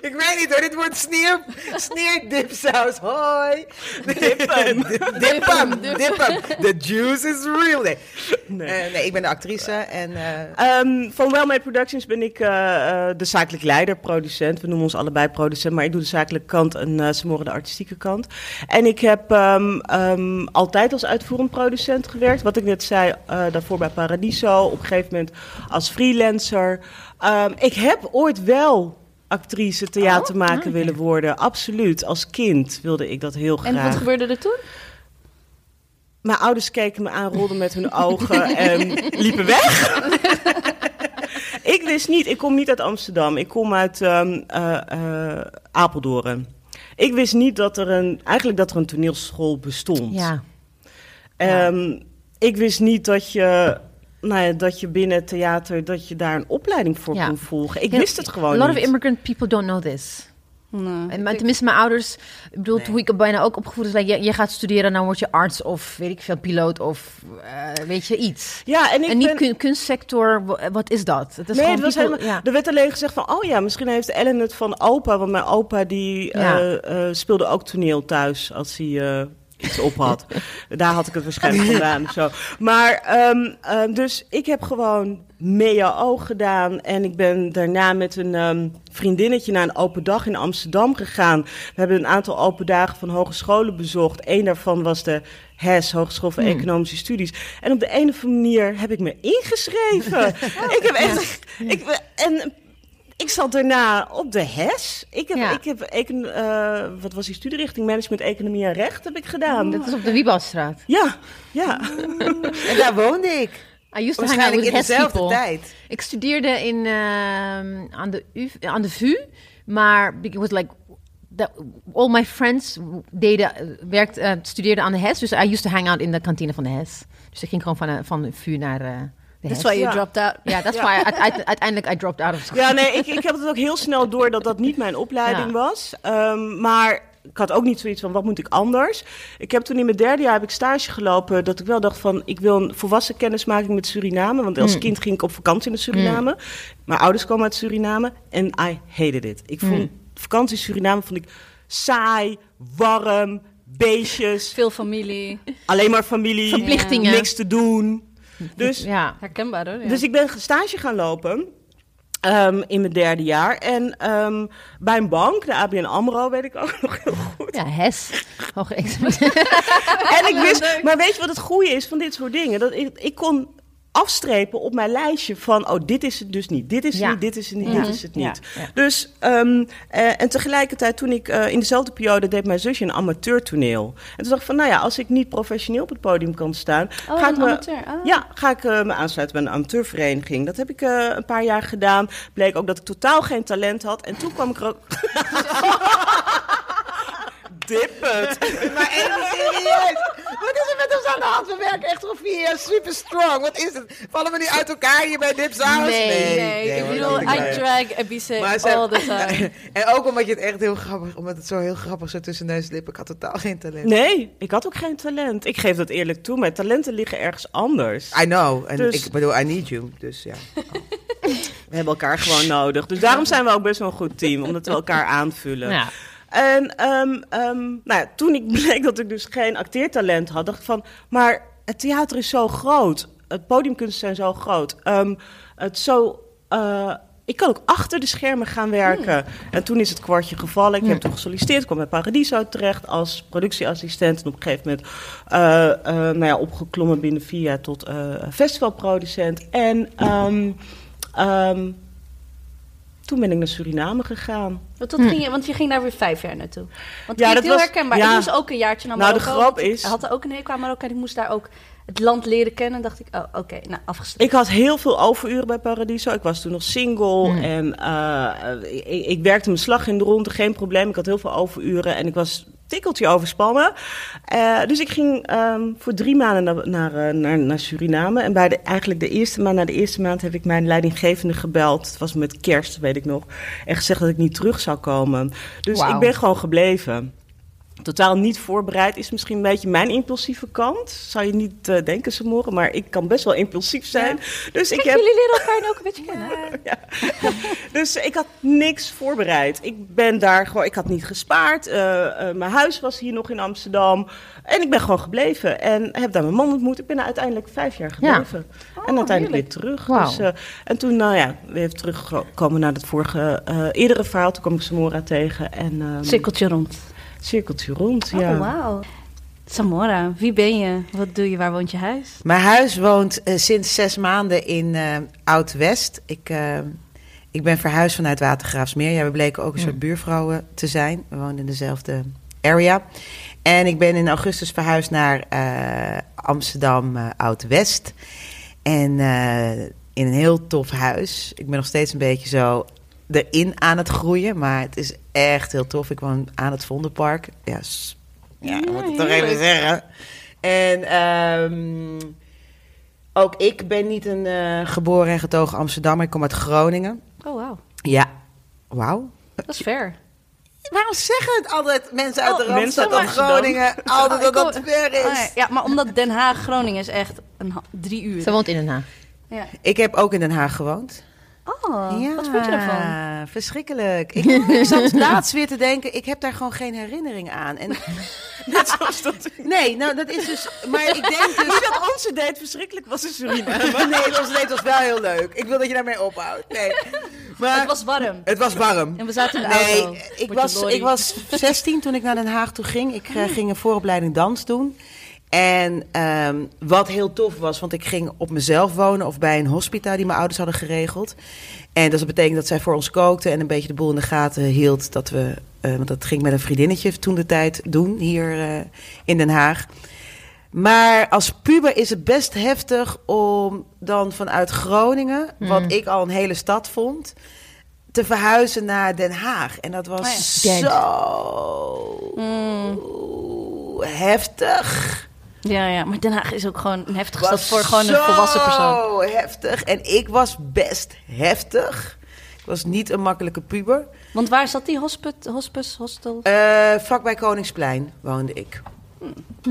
ik weet niet hoor, dit wordt sneer, sneerdipsaus. Hoi. Dippen. Dip hem, dip hem. The juice is real. Nee, Nee. Eh, nee ik ben de actrice en... eh, Ehm, van Wellmade Productions ben ik eh, eh, de zakelijk leider, producent. We noemen ons allebei producent, maar ik doe de zakelijke kant en uh, Samora de artistieke kant. En ik heb ehm, ehm, altijd als uitvoerend producent gewerkt. Wat ik net zei, eh, daarvoor bij Paradiso, op een gegeven moment als freelancer. Ehm, ik heb ooit wel actrice, theatermaker oké. willen worden. Absoluut. Als kind wilde ik dat heel graag. En wat gebeurde er toen? Mijn ouders keken me aan, rolden met hun ogen en liepen weg. ik wist niet, ik kom niet uit Amsterdam. Ik kom uit ehm, eh, eh, Apeldoorn. Ik wist niet dat er een, eigenlijk dat er een toneelschool bestond. Ja. Ehm, Ik wist niet dat je, nou ja, dat je binnen het theater, dat je daar een opleiding voor Ja. kon volgen. Ik wist het gewoon A lot niet. of immigrant people don't know this. Nee. En, maar tenminste, mijn ouders, ik bedoel, Nee. hoe ik bijna ook opgevoed is, like, je, je gaat studeren, dan word je arts of weet ik veel, piloot of eh, weet je iets. ja, en ik en niet ben... kun- kunstsector, wa- wat is dat? Het is nee, gewoon het was people- helemaal, ja. er werd alleen gezegd van, oh ja, misschien heeft Ellen het van opa. Want mijn opa die Ja. eh, eh, speelde ook toneel thuis als hij eh, iets op had. Daar had ik het waarschijnlijk of zo. Maar, ehm, eh, dus ik heb gewoon MEAO gedaan. En ik ben daarna met een ehm, vriendinnetje naar een open dag in Amsterdam gegaan. We hebben een aantal open dagen van hogescholen bezocht. Eén daarvan was de HES, Hogeschool voor Hmm. Economische Studies. En op de een of andere manier heb ik me ingeschreven. ik heb echt... Ik, en ik zat daarna op de HES. Ik heb, Ja. ik heb econ, eh, wat was die studierichting? Management, Economie en Recht heb ik gedaan. Dat is op de Wiebasstraat. Ja, ja. en daar woonde ik. I used to hang out Waarschijnlijk with in Hess dezelfde people. tijd. Ik studeerde in, ehm, aan, de U, aan de VU, maar it was like that, all my friends deden, werkt, eh, studeerden aan de HES, dus I used to hang out in de kantine van de HES. Dus ik ging gewoon van, eh, van de VU naar eh, That's HES. why you Ja. dropped out. Ja, that's why I- I- uiteindelijk I dropped out of school. Ja, nee, ik, ik heb het ook heel snel door dat dat niet mijn opleiding Ja. was. Ehm, maar ik had ook niet zoiets van, wat moet ik anders? Ik heb toen in mijn derde jaar heb ik stage gelopen... dat ik wel dacht van, ik wil een volwassen kennismaking met Suriname. Want als Mm. kind ging ik op vakantie naar Suriname. Mijn ouders komen uit Suriname en I hated it. Ik vond Mm. vakantie in Suriname vond ik saai, warm, beestjes... Veel familie. Alleen maar familie, Verplichtingen. niks te doen. Dus Ja. Herkenbaar hoor. Ja. dus ik ben stage gaan lopen. ehm, in mijn derde jaar. En ehm, bij een bank, de ABN AMRO, weet ik ook nog heel goed. Ja, HES. En ik wist, maar weet je wat het goede is van dit soort dingen? Dat ik, ik kon afstrepen op mijn lijstje van, oh, dit is het dus niet, dit is het Ja. niet, dit is het niet, Mhm. dit is het niet. ja. Dus, ehm, eh, en tegelijkertijd toen ik eh, in dezelfde periode deed mijn zusje een amateurtoneel. En toen dacht ik van, nou ja, als ik niet professioneel op het podium kan staan, oh, ga ik me... amateur. Ah. Ja, ga ik eh, me aansluiten bij een amateurvereniging. Dat heb ik een paar jaar gedaan. Bleek ook dat ik totaal geen talent had. En toen kwam ik er ook... Dip het. Maar even serieus. Wat is er met ons aan de hand? We werken echt al vier jaar super strong. Wat is het? Vallen we nu uit elkaar hier bij Dip Saus? Nee, Nee, ik bedoel, I niet drag Ebise ze- all the time. En ook omdat je het echt heel grappig, omdat het zo heel grappig zo tussen neus en lippen. Ik had totaal geen talent. Nee, ik had ook geen talent. Ik geef dat eerlijk toe. Mijn talenten liggen ergens anders. I know. En Dus- ik bedoel, I need you. Dus ja. We hebben elkaar gewoon nodig. Dus daarom zijn we ook best wel een goed team. Omdat we elkaar aanvullen. Ja. En ehm, ehm, nou ja, toen ik bleek dat ik dus geen acteertalent had, dacht ik van, maar het theater is zo groot. Het podiumkunsten zijn zo groot. Ehm, het zo, eh, ik kan ook achter de schermen gaan werken. En toen is het kwartje gevallen. Ik heb toen gesolliciteerd, kwam bij Paradiso terecht als productieassistent. En op een gegeven moment eh, eh, nou ja, opgeklommen binnen jaar tot festivalproducent. En toen ben ik naar Suriname gegaan. Want, dat ging je, want je ging daar weer vijf jaar naartoe. Want Ja, dat heel was- herkenbaar. ja. Ik moest ook een jaartje naar Nou, de Marokko. grap want ik is- had ook een hekel aan Marokko en ik moest daar ook het land leren kennen. En dacht ik, oh, oké, nou, afgestreept. Ik had heel veel overuren bij Paradiso. Ik was toen nog single Hmm. en eh, ik, ik werkte mijn slag in de ronde, geen probleem. Ik had heel veel overuren en ik was tikkeltje overspannen. Eh, dus ik ging ehm, voor drie maanden naar, naar, eh, naar, naar Suriname. En bij de, eigenlijk de eerste maand, na de eerste maand heb ik mijn leidinggevende gebeld. Het was met kerst, weet ik nog. En gezegd dat ik niet terug zou komen. Dus ik ben gewoon gebleven. Totaal niet voorbereid. Is misschien een beetje mijn impulsieve kant. Zou je niet eh, denken, Samora, maar ik kan best wel impulsief zijn. Dus ik Kijk, heb jullie leren elkaar ook een beetje kennen. ja. Dus ik had niks voorbereid. Ik ben daar gewoon, ik had niet gespaard. Eh, eh, mijn huis was hier nog in Amsterdam. En ik ben gewoon gebleven. En heb daar mijn man ontmoet. Ik ben er uiteindelijk vijf jaar gebleven. en uiteindelijk weer terug. Dus, en toen, nou ja, weer teruggekomen naar het vorige, eerdere verhaal. Toen kwam ik Samora tegen. En ehm, Cirkeltje rond. Cirkeltje rond, ja. Oh, wauw. Samora, wie ben je? Wat doe je? Waar woont je huis? Mijn huis woont eh, sinds zes maanden in eh, Oud-West. Ik, eh, ik ben verhuisd vanuit Watergraafsmeer. Ja, we bleken ook een soort buurvrouwen te zijn. We woonden in dezelfde area. En ik ben in augustus verhuisd naar eh, Amsterdam eh, Oud-West. En eh, in een heel tof huis. Ik ben nog steeds een beetje zo erin aan het groeien. Maar het is echt heel tof. Ik woon aan het Vondelpark. Ja, ja, ik moet het toch even zeggen. En ehm, ook ik ben niet een eh, geboren en getogen Amsterdammer. Ik kom uit Groningen. Oh, wauw. Ja, wauw. Dat is fair. Waarom zeggen het altijd mensen uit de Oh, Randstad of. Groningen altijd dat Ik dat ver is? Oh, ja. ja, maar omdat Den Haag, Groningen is echt een drie uur. Ze woont in Den Haag. Ja. Ik heb ook in Den Haag gewoond. Oh, wat vond je ervan? verschrikkelijk. Ik, ik zat laatst weer te denken, ik heb daar gewoon geen herinnering aan. En, Net zoals dat, nee, nou dat is dus... Maar ik denk dus... Hoe dat onze date verschrikkelijk was in Suriname. Nee, onze date was wel heel leuk. Ik wil dat je daarmee ophoudt. Nee. Maar Het was warm. het was warm. En we zaten in de Nee, auto. ik was, ik was 16 toen ik naar Den Haag toe ging. Ik eh, ging een vooropleiding dans doen. En ehm, wat heel tof was, want ik ging op mezelf wonen of bij een hospita die mijn ouders hadden geregeld. En dat betekent dat zij voor ons kookte en een beetje de boel in de gaten hield. Dat we, eh, want dat ging met een vriendinnetje toen de tijd doen hier eh, in Den Haag. Maar als puber is het best heftig om dan vanuit Groningen, wat ik al een hele stad vond, te verhuizen naar Den Haag. En dat was Oh ja. Zo heftig. Ja, ja, maar Den Haag is ook gewoon een heftige stad voor gewoon een volwassen persoon. Zo heftig. En ik was best heftig. Ik was niet een makkelijke puber. Want waar zat die hospice, hospice hostel? Eh vlakbij Koningsplein woonde ik.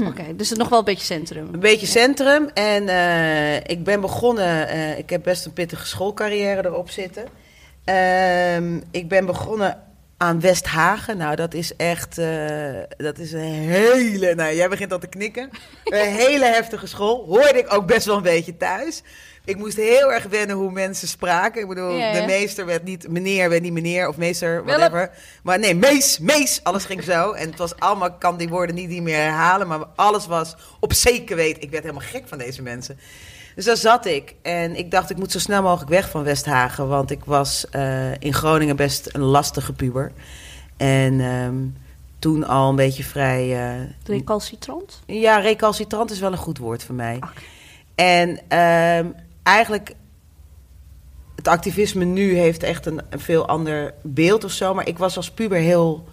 Oké, dus het nog wel een beetje centrum. Een beetje centrum. En eh, ik ben begonnen. eh, ik heb best een pittige schoolcarrière erop zitten. Ehm, ik ben begonnen aan Westhagen. Nou, dat is echt. eh, dat is een hele. Nou, jij begint al te knikken. Een hele heftige school. Hoorde ik ook best wel een beetje thuis. Ik moest heel erg wennen hoe mensen spraken. Ik bedoel, Ja, ja. de meester werd niet meneer, werd niet meneer of meester, whatever. Maar nee, mees, mees. Alles ging zo. En het was allemaal, ik kan die woorden niet, niet meer herhalen. Maar alles was op zeker weten. Ik werd helemaal gek van deze mensen. Dus daar zat ik. En ik dacht, ik moet zo snel mogelijk weg van Westhagen. Want ik was eh, in Groningen best een lastige puber. En ehm, toen al een beetje vrij... eh, Recalcitrant? ja, recalcitrant is wel een goed woord voor mij. En ehm, eigenlijk, het activisme nu heeft echt een, een veel ander beeld of zo. Maar ik was als puber heel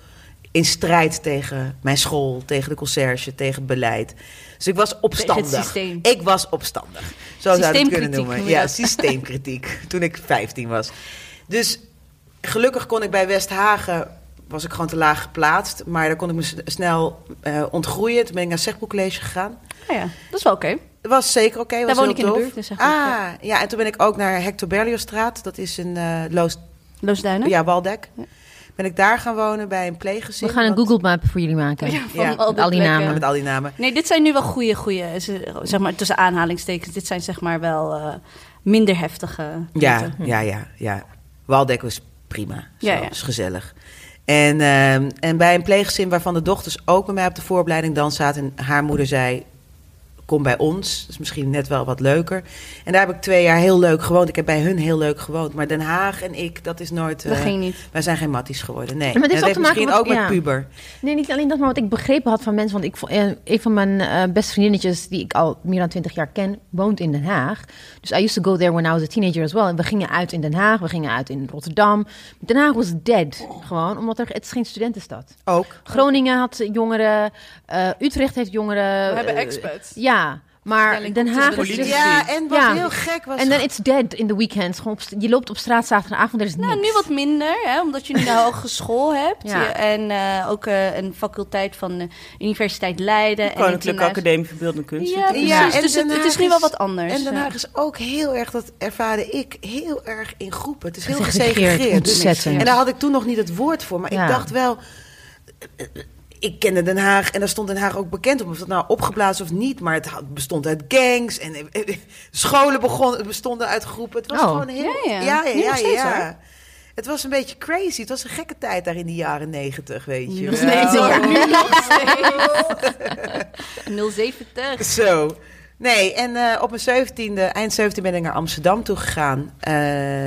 in strijd tegen mijn school, tegen de conciërge, tegen het beleid. Dus ik was opstandig. systeem. Ik was opstandig. Zo zou je het kunnen Systeemkritiek noemen. noem Ja, systeemkritiek. toen ik 15 was. Dus gelukkig kon ik bij Westhagen was ik gewoon te laag geplaatst. Maar daar kon ik me snel eh, ontgroeien. Toen ben ik naar Zegboek College gegaan. Ah ja, dat is wel oké. Dat was zeker oké. was Daar woon ik in de tof. buurt, dus ah, ja. ja. En toen ben ik ook naar Hector Berliozstraat. Dat is een eh Loos... Loosduinen? Ja, Waldek. Ja. Ben ik daar gaan wonen bij een pleeggezin. We gaan een wat- Google Map voor jullie maken. Ja, van Ja, al, met al die namen. Met al die namen. Nee, dit zijn nu wel goede, goede, zeg maar tussen aanhalingstekens. Dit zijn zeg maar wel eh, minder heftige. Ja, punten. ja, ja, ja. Waldek was prima. Zo, Ja, ja. is gezellig. En, ehm, en bij een pleeggezin waarvan de dochters ook bij mij op de vooropleiding dans zaten. En haar moeder zei, kom bij ons. Dat is misschien net wel wat leuker. En daar heb ik twee jaar heel leuk gewoond. Ik heb bij hun heel leuk gewoond. Maar Den Haag en ik, dat is nooit... Dat eh, ging niet. Wij zijn geen matties geworden, nee. Maar En heeft dat ook heeft te maken misschien met- ook met ja. puber. Nee, niet alleen dat, maar wat ik begrepen had van mensen. Want ik, eh, een van mijn eh, beste vriendinnetjes, die ik al meer dan twintig jaar ken, woont in Den Haag. Dus I used to go there when I was a teenager as well. En we gingen uit in Den Haag, we gingen uit in Rotterdam. Den Haag was dead, gewoon, omdat er, het is geen studentenstad. Ook. Groningen had jongeren, eh, Utrecht heeft jongeren. We hebben expats. Ja, Maar Stelling Den Haag de is dus... Ja, en wat Ja. heel gek was... En dan it's dead in the weekends. Gewoon op je loopt op straat zaterdagavond, er is Nou, niks. nu wat minder, hè, omdat je nu een hogeschool hebt. Ja. Je- En eh, ook eh, een faculteit van de Universiteit Leiden. en Koninklijke internationaal- Academie voor Beeldende Kunsten. Ja, precies. Ja, en dus het, is nu wel wat anders. En Den ja. Haag is ook heel erg, dat ervaarde ik, heel erg in groepen. Het is heel Gesegregeerd. Dus- ontzettend. en daar had ik toen nog niet het woord voor. Maar Ja. ik dacht wel... Ik kende Den Haag en daar stond Den Haag ook bekend om. Of dat nou opgeblazen of niet. Maar het had- bestond uit gangs. En eh, eh, scholen begon, bestonden uit groepen. Het was Oh. gewoon heel... Ja, ja. ja, ja, steeds. Het was een beetje crazy. Het was een gekke tijd daar in de jaren negentig, weet je hoor, nu nog steeds. 070. Zo. Nee, en eh, op mijn 17e, eind 17 ben ik naar Amsterdam toe gegaan. eh,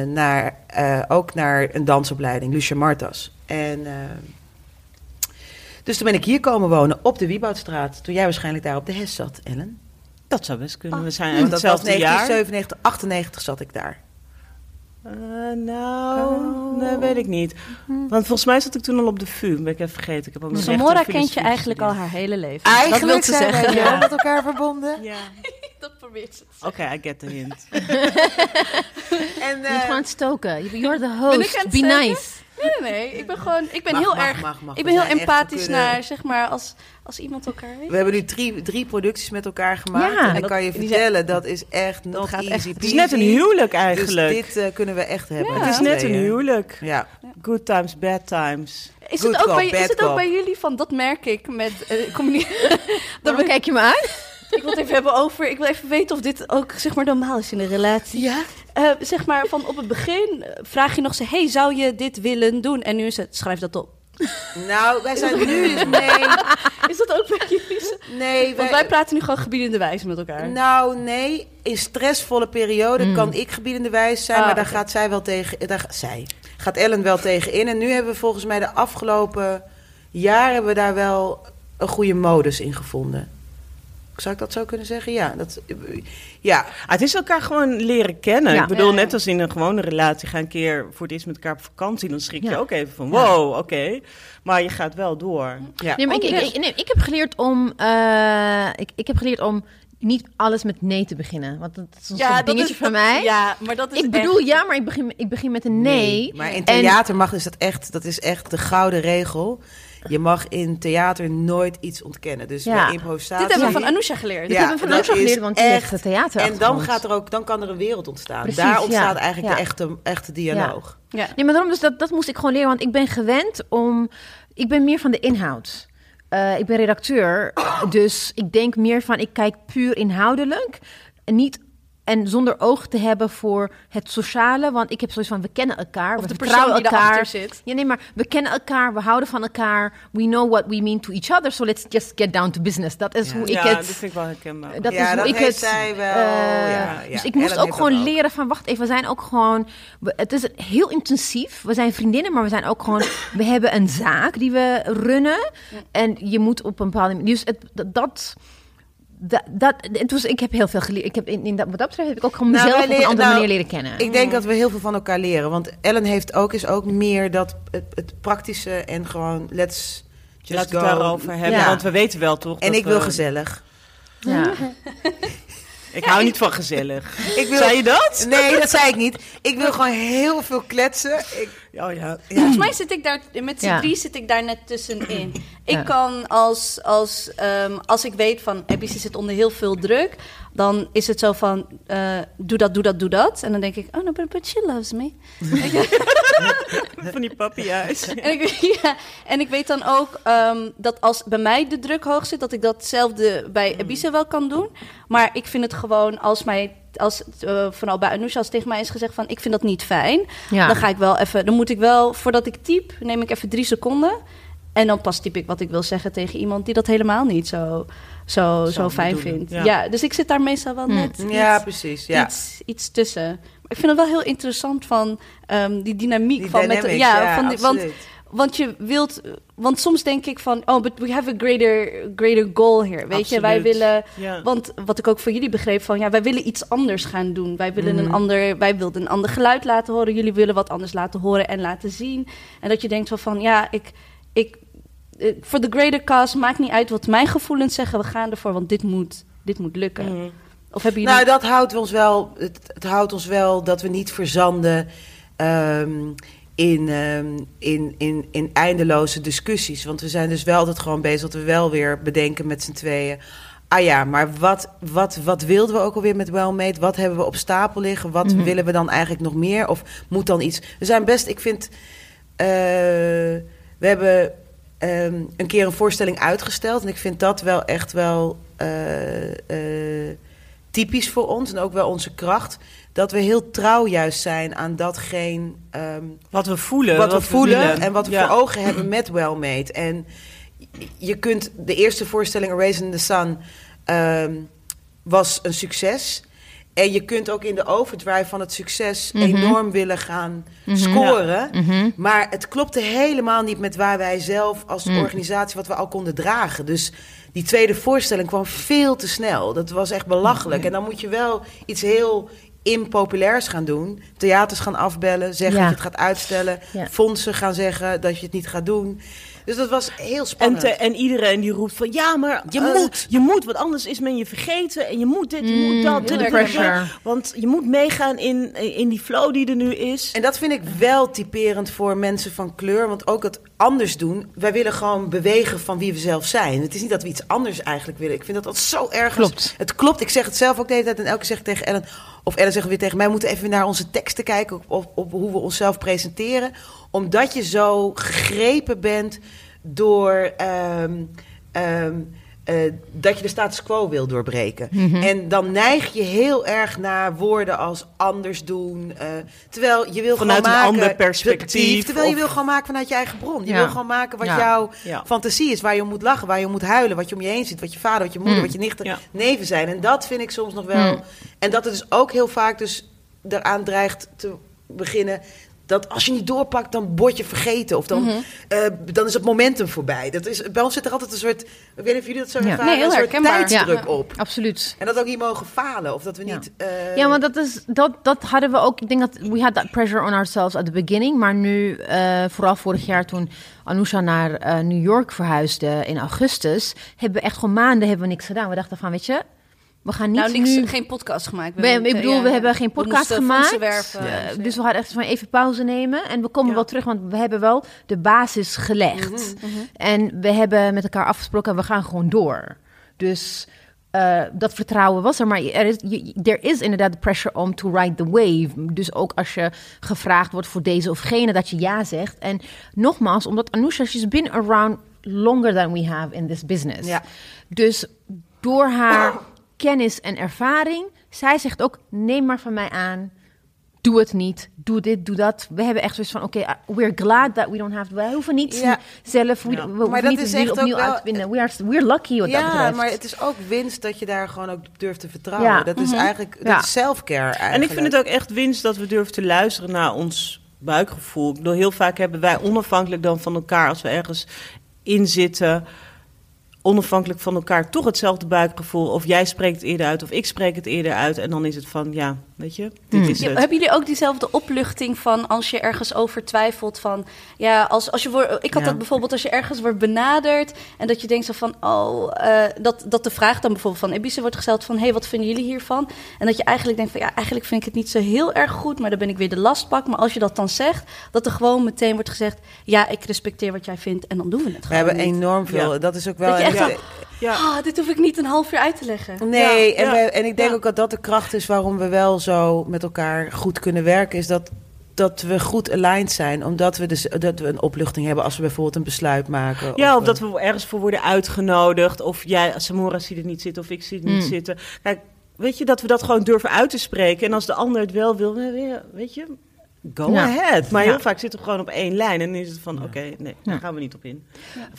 naar, eh, ook naar een dansopleiding, Lucia Martas. En, eh, dus toen ben ik hier komen wonen op de Wieboudstraat. Toen jij waarschijnlijk daar op de Hes zat, Ellen. Dat zou best kunnen. We zijn uit dat was hetzelfde jaar. 1997, 98 zat ik daar. Eh, nou, nee, weet ik niet. Want volgens mij zat ik toen al op de VU. Ben ik even vergeten. Ik heb ook Samora kent je eigenlijk al haar hele leven. Eigenlijk dat wil ze zijn zeggen. wij Ja. wel met elkaar verbonden. Ja, Dat probeert ze. oké, I get the hint. En, Je moet eh, gewoon aan het stoken. You're the Ben ik host. aan het Be nice. Nee, nee, ik ben gewoon, ik ben Mag, heel mag, erg, mag, mag. ik ben heel empathisch naar, zeg maar, als, als iemand elkaar weet. We hebben nu drie, drie producties met elkaar gemaakt. Ja, en ik kan je vertellen, dat is echt not gaat easy echt- Het is net een huwelijk eigenlijk. Dus dit eh, kunnen we echt hebben. Ja. het is net een huwelijk. Ja. Good times, bad times. Is Good het, ook cop, bij, is het ook bij jullie van, dat merk ik met eh communicatie. Dan kijk je me aan. Ik wil het even hebben over, ik wil even weten of dit ook, zeg maar, normaal is in een relatie. Ja? Eh, zeg maar, van op het begin vraag je nog ze, hey, zou je dit willen doen? En nu is het, schrijf dat op. Nou, wij zijn nu dus nee. Is dat ook bij jullie? Nee, Want wij praten nu gewoon gebiedende wijze met elkaar. Nou, nee. In stressvolle periode Mm. kan ik gebiedende wijs zijn, Ah, maar daar gaat zij wel tegen. Daar, zij gaat Ellen wel tegen in. En nu hebben we volgens mij de afgelopen jaren hebben we daar wel een goede modus in gevonden. Zou ik dat zo kunnen zeggen? Ja, dat, ja. Ah, het is elkaar gewoon leren kennen. Ja. Ik bedoel, net als in een gewone relatie, ga een keer voor het eerst met elkaar op vakantie, dan schrik je Ja. ook even van, wow, oké. Maar je gaat wel door. ja. Nee, maar ik, ik, ik, nee, ik heb geleerd om... eh, ik, ik heb geleerd om niet alles met nee te beginnen. Want dat is een soort dingetje van mij. Ja, maar dat is ik bedoel echt- ja, maar ik begin, ik begin met een nee. Maar in En- theater mag is dat echt, dat is echt de gouden regel. Je mag in theater nooit iets ontkennen. Dus Ja. bij improvisatie. Dit hebben we van Anousha geleerd. Dit Ja, hebben we van Anousha geleerd, want die echt- het theater En dan, gaat er ook, dan kan er een wereld ontstaan. Precies, Daar ontstaat ja. eigenlijk Ja. de echte, echte dialoog. Ja. Nee, maar daarom dus dat, dat moest ik gewoon leren, want ik ben gewend om... Ik ben meer van de inhoud. Eh, ik ben redacteur, dus ik denk meer van... Ik kijk puur inhoudelijk en niet... En zonder oog te hebben voor het sociale. Want ik heb zoiets van, we kennen elkaar. Of we de vertrouwen persoon die elkaar. zit. Ja, nee, maar we kennen elkaar. We houden van elkaar. We know what we mean to each other. So let's just get down to business. Dat is Ja. hoe ik ja, het... dat vind ik wel herkenbaar. Dat Ja, is hoe dat ik het. zij wel, eh, ja, ja. Dus ik moest ook gewoon ook. leren van wacht even, we zijn ook gewoon. we- het is heel intensief. We zijn vriendinnen, maar we zijn ook gewoon. we hebben een zaak die we runnen. En je moet op een bepaalde manier. Dus het, dat. Dat dat, dat, het was, ik heb heel veel geleerd. Ik heb in, in dat, wat dat betreft heb ik ook gewoon Nou, mezelf op een leren- andere nou, manier leren kennen. Ik denk dat we heel veel van elkaar leren. Want Ellen heeft ook, is ook meer dat het, het praktische en gewoon let's just Laten we go. het daarover hebben, Ja. want we weten wel toch En dat ik wil gezellig. ja. Ik hou niet van gezellig. Ik wil, Zei je dat? Nee, dat zei ik niet. Ik wil gewoon heel veel kletsen. Ik, Oh ja. Volgens mij zit ik daar, met z'n Ja. drie zit ik daar net tussenin. Ik Ja. kan als, als, ehm, als ik weet van ABC zit onder heel veel druk, dan is het zo van, eh, doe dat, doe dat, doe dat. En dan denk ik, oh no, but, but she loves me. Van die papia's. En ik, ja, en ik weet dan ook ehm, dat als bij mij de druk hoog zit, dat ik datzelfde bij Ibiza wel kan doen. Maar ik vind het gewoon, als mij, als eh, vooral bij Anousha, als tegen mij is gezegd van, ik vind dat niet fijn. Ja. Dan ga ik wel even, dan moet ik wel, voordat ik typ, neem ik even drie seconden. En dan pas typ ik wat ik wil zeggen tegen iemand die dat helemaal niet zo, zo, zo, fijn vindt. ja. Ja. dus ik zit daar meestal wel Hmm. net ja, iets, precies. Ja. iets, iets tussen. Maar ik vind het wel heel interessant van ehm, die dynamiek Die van met ja, ja, van die, want want je wilt, want soms denk ik van, oh, but we have a greater, greater goal here. Weet je, wij willen, Ja. want wat ik ook voor jullie begreep van, ja, wij willen iets anders gaan doen. Wij willen Mhm. een ander, wij wilden een ander geluid laten horen. Jullie willen wat anders laten horen en laten zien. En dat je denkt van, van ja, ik, ik, voor de greater cause maakt niet uit wat mijn gevoelens zeggen. We gaan ervoor, want dit moet, dit moet lukken. Mhm. Of hebben jullie... Nou, dat houdt ons wel. Het, het houdt ons wel dat we niet verzanden ehm, in, ehm, in, in, in eindeloze discussies. Want we zijn dus wel altijd gewoon bezig dat we wel weer bedenken met z'n tweeën. Ah ja, maar wat, wat, wat wilden we ook alweer met Wellmade? Wat hebben we op stapel liggen? Wat Mhm. willen we dan eigenlijk nog meer? Of moet dan iets... We zijn best, ik vind... eh, we hebben ehm, een keer een voorstelling uitgesteld. En ik vind dat wel echt wel eh, eh, typisch voor ons. En ook wel onze kracht. Dat we heel trouw juist zijn aan datgene... ehm, Wat we voelen. wat we voelen en wat we Ja. voor ogen hebben met Wellmade. En je kunt de eerste voorstelling, A in the Sun, ehm, was een succes. En je kunt ook in de overdrive van het succes Mhm. enorm willen gaan Mhm. scoren. Mhm. Maar het klopte helemaal niet met waar wij zelf als organisatie wat we al konden dragen. Dus die tweede voorstelling kwam veel te snel. Dat was echt belachelijk. En dan moet je wel iets heel impopulairs gaan doen. Theaters gaan afbellen, zeggen Ja. dat je het gaat uitstellen. Ja. Fondsen gaan zeggen dat je het niet gaat doen. Dus dat was heel En, spannend. te- en iedereen die roept van ja, maar Je eh, moet. Je moet, want anders is men je vergeten. En je moet dit, je Mm, moet dat. dit, dit. pressure. Want je moet meegaan in, in die flow die er nu is. En dat vind ik wel typerend voor mensen van kleur. Want ook het anders doen. Wij willen gewoon bewegen van wie we zelf zijn. Het is niet dat we iets anders eigenlijk willen. Ik vind dat dat zo erg. Klopt. Het klopt. Ik zeg het zelf ook de hele tijd. En elke keer zeg ik tegen Ellen. Of Ellen zegt weer tegen mij. We moeten even naar onze teksten kijken. Op, op, op hoe we onszelf presenteren. Omdat je zo gegrepen bent door. ehm, ehm, eh, dat je de status quo wil doorbreken. Mhm. En dan neig je heel erg naar woorden als anders doen. eh, terwijl je wil Vanuit gewoon een maken, ander perspectief, Terwijl je wil gewoon maken vanuit je eigen bron. Je Ja. wil gewoon maken wat Ja. jouw Ja. fantasie is. Waar je om moet lachen, waar je om moet huilen. Wat je om je heen ziet. Wat je vader, wat je moeder, Mm. wat je nichten, neven zijn. En dat vind ik soms nog wel... Mm. En dat het dus ook heel vaak dus eraan dreigt te beginnen... dat als je niet doorpakt, dan word je vergeten. Of dan, Mhm. eh, dan is het momentum voorbij. Dat is, bij ons zit er altijd een soort... Ik weet niet of jullie dat zo Ja. ervaren. Nee, heel een soort tijdsdruk Ja. op. Absoluut. En dat ook niet mogen falen. Of dat we Ja. niet... eh, Ja, want dat, is, dat, dat hadden we ook. Ik denk dat we had that pressure on ourselves at the beginning. Maar nu, eh, vooral vorig jaar toen Anousha naar New York verhuisde in augustus, hebben we echt gewoon maanden hebben we niks gedaan. We dachten van, weet je, we gaan niet nou, niks, nu... geen podcast gemaakt. We ik bedoel, ja, we hebben geen we podcast gemaakt. werven. Eh, Dus, dus we hadden echt van even pauze nemen. En we komen Ja. wel terug, want we hebben wel de basis gelegd. En we hebben met elkaar afgesproken, we gaan gewoon door. Dus eh, dat vertrouwen was er. Maar er is, je- er is inderdaad de pressure om to ride the wave. Dus ook als je gevraagd wordt voor deze of gene, dat je ja zegt. En nogmaals, omdat Anousha, she's been around longer than we have in this business. Ja. Dus door haar kennis en ervaring, zij zegt ook: neem maar van mij aan. Doe het niet. Doe dit, doe dat. We hebben echt zoiets van: oké, uh, we're glad that we don't have. Wij hoeven niet Ja. zelf. We, Ja. we Maar dat niet is echt ook opnieuw wel- uit te vinden. We are, we're lucky wat dat Ja, betreft. maar het is ook winst dat je daar gewoon ook durft te vertrouwen. Ja. Dat is eigenlijk dat Ja. is self-care eigenlijk. En ik vind het ook echt winst dat we durven te luisteren naar ons buikgevoel. Ik bedoel, heel vaak hebben wij onafhankelijk dan van elkaar, als we ergens in zitten, onafhankelijk van elkaar toch hetzelfde buikgevoel. Of jij spreekt het eerder uit, of ik spreek het eerder uit. En dan is het van, ja, weet je, dit Hmm. is Ja, het. hebben jullie ook diezelfde opluchting van als je ergens over twijfelt van ja als, als je wordt ik had Ja. dat bijvoorbeeld als je ergens wordt benaderd en dat je denkt zo van oh eh, dat, dat de vraag dan bijvoorbeeld van Ibiza wordt gesteld van hey wat vinden jullie hiervan en dat je eigenlijk denkt van ja eigenlijk vind ik het niet zo heel erg goed maar dan ben ik weer de lastpak maar als je dat dan zegt dat er gewoon meteen wordt gezegd ja ik respecteer wat jij vindt en dan doen we het We hebben niet. enorm veel. Ja. Dat is ook wel. Dat je echt ja. Ah, dit hoef ik niet een half uur uit te leggen. Nee, Ja, en, en ik denk Ja. ook dat dat de kracht is waarom we wel zo met elkaar goed kunnen werken. Is dat, dat we goed aligned zijn. Omdat we, dus, dat we een opluchting hebben als we bijvoorbeeld een besluit maken. Ja, of we- dat we ergens voor worden uitgenodigd. Of jij, Samora ziet het niet zitten, of ik zie het niet Mm. zitten. Kijk, weet je, dat we dat gewoon durven uit te spreken. En als de ander het wel wil, weer, weet je, go Ja. ahead. Maar Ja. heel vaak zitten we gewoon op één lijn. En dan is het van, oké, nee, daar Ja. gaan we niet op in.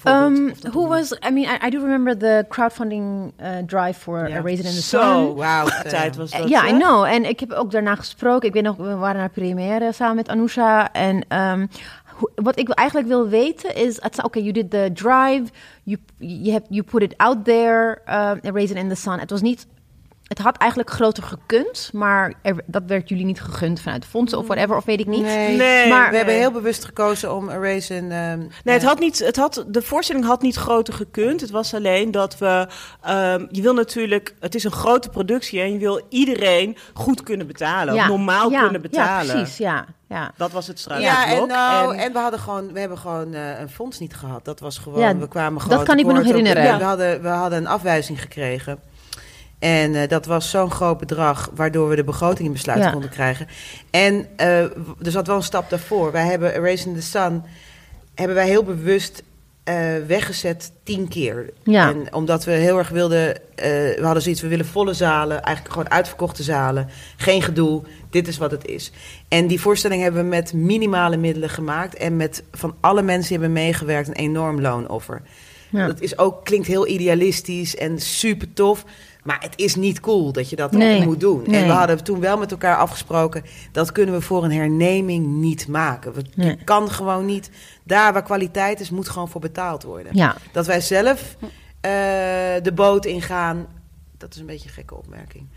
Um, dat who was? I mean, I, I do remember the crowdfunding uh, drive for. A Raisin in the Zo, Sun. Wauw. niet. tijd was dat. Ja? I know. En ik heb ook daarna gesproken. Ik weet nog, we waren naar première samen met Anousha. En ehm, wat ik eigenlijk wil weten is... Oké, okay, you did the drive. You, you, have, you put it out there. Uh, A Raisin in the Sun. Het was niet het had eigenlijk groter gekund, maar er, dat werd jullie niet gegund vanuit de fondsen of whatever, of weet ik niet. Nee, Nee, Maar- we hebben heel bewust gekozen om Erasing... ehm Nee, het had niet, het had, de voorstelling had niet groter gekund. Het was alleen dat we. ehm, je wil natuurlijk. Het is een grote productie en je wil iedereen goed kunnen betalen. Ja. Normaal Ja, kunnen betalen. Ja, precies, ja. ja. Dat was het Ja, struikelblok. en, nou, en, we hadden gewoon, we hebben gewoon eh, een fonds niet gehad. Dat was gewoon, Ja, we kwamen dat gewoon. kan ik me nog op- herinneren. ja, we, hadden, we hadden een afwijzing gekregen. En eh, dat was zo'n groot bedrag, waardoor we de begroting in besluit Ja. konden krijgen. En w- er zat wel een stap daarvoor. Wij hebben Erasing the Sun, hebben wij heel bewust eh, weggezet tien keer. Ja. En omdat we heel erg wilden, we hadden zoiets, we willen volle zalen, eigenlijk gewoon uitverkochte zalen. Geen gedoe, dit is wat het is. En die voorstelling hebben we met minimale middelen gemaakt. En met van alle mensen die hebben meegewerkt een enorm loonoffer. Ja. Dat is ook, klinkt heel idealistisch en super tof. Maar het is niet cool dat je dat Nee. moet doen. Nee. En we hadden toen wel met elkaar afgesproken... dat kunnen we voor een herneming niet maken. We, Nee. Je kan gewoon niet... Daar waar kwaliteit is, moet gewoon voor betaald worden. ja. Dat wij zelf eh, de boot ingaan... Dat is een beetje een gekke opmerking.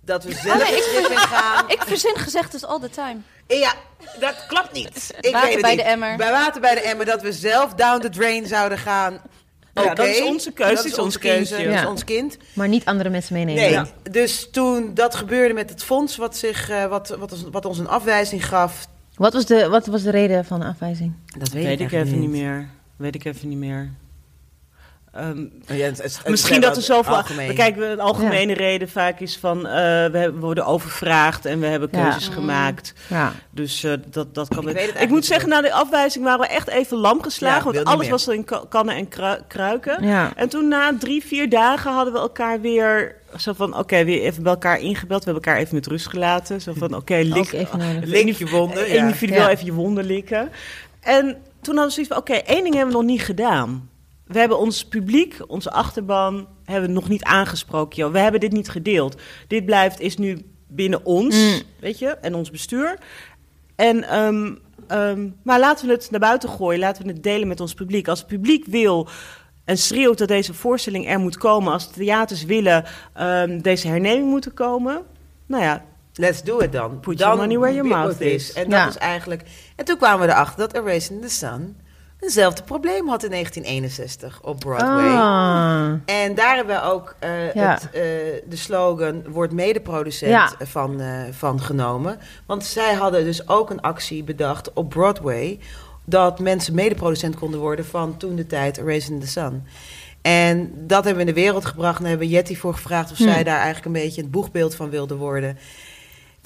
Dat we zelf nee, het schip ingaan... Ik verzin gezegd all the time. Ja, dat klopt niet. Ik Water weet het bij niet. de emmer. Bij water bij de emmer, dat we zelf down the drain zouden gaan. Dat is onze keuze, Dat is is onze ons keuze, kindje. dat is ons kind. Maar niet andere mensen meenemen. Nee, Ja. dus toen dat gebeurde met het fonds, wat, zich, eh, wat, wat, ons, wat ons een afwijzing gaf, Wat, was de, wat was de reden van de afwijzing? dat weet, Weet ik eigenlijk even niet meer. Weet ik even niet meer. Ehm, ja, het- het- het Misschien is dat er zoveel. algemeen. Kijk, we- een algemene reden vaak is van. eh, we hebben- worden overvraagd en we hebben Ja. keuzes gemaakt. Ja. Dus eh, dat, dat kan. Ik weet het ik moet zeggen, na de afwijzing waren we echt even lam geslagen. Want alles meer. was er in ka- kannen en krui- kruiken. Ja. En toen na drie, vier dagen hadden we elkaar weer. Zo van, oké, weer even bij elkaar ingebeld. We hebben elkaar even met rust gelaten. Zo van, oké, lik, Ook even nodig. Lik je wonden, eh, ja. individueel Ja. even je wonden likken. En toen hadden we zoiets van, oké, één ding hebben we nog niet gedaan. We hebben ons publiek, onze achterban, hebben we nog niet aangesproken. Joh. We hebben dit niet gedeeld. Dit blijft, is nu binnen ons, Mm. weet je, en ons bestuur. En, ehm, ehm, maar laten we het naar buiten gooien, laten we het delen met ons publiek. Als het publiek wil en schreeuwt dat deze voorstelling er moet komen, als theaters willen ehm, deze herneming moeten komen, nou ja, Let's do it dan. Put your money where your mouth is. En dat Ja. is eigenlijk... En toen kwamen we erachter dat Erasing the Sun... eenzelfde probleem had in 1961 op Broadway. Ah. En daar hebben we ook eh, Ja. het, eh, de slogan wordt medeproducent Ja. van, eh, van genomen. Want zij hadden dus ook een actie bedacht op Broadway... dat mensen medeproducent konden worden van toen de tijd Erasing the Sun. En dat hebben we in de wereld gebracht. En daar hebben we Jetty voor gevraagd of Hm. zij daar eigenlijk een beetje het boegbeeld van wilde worden.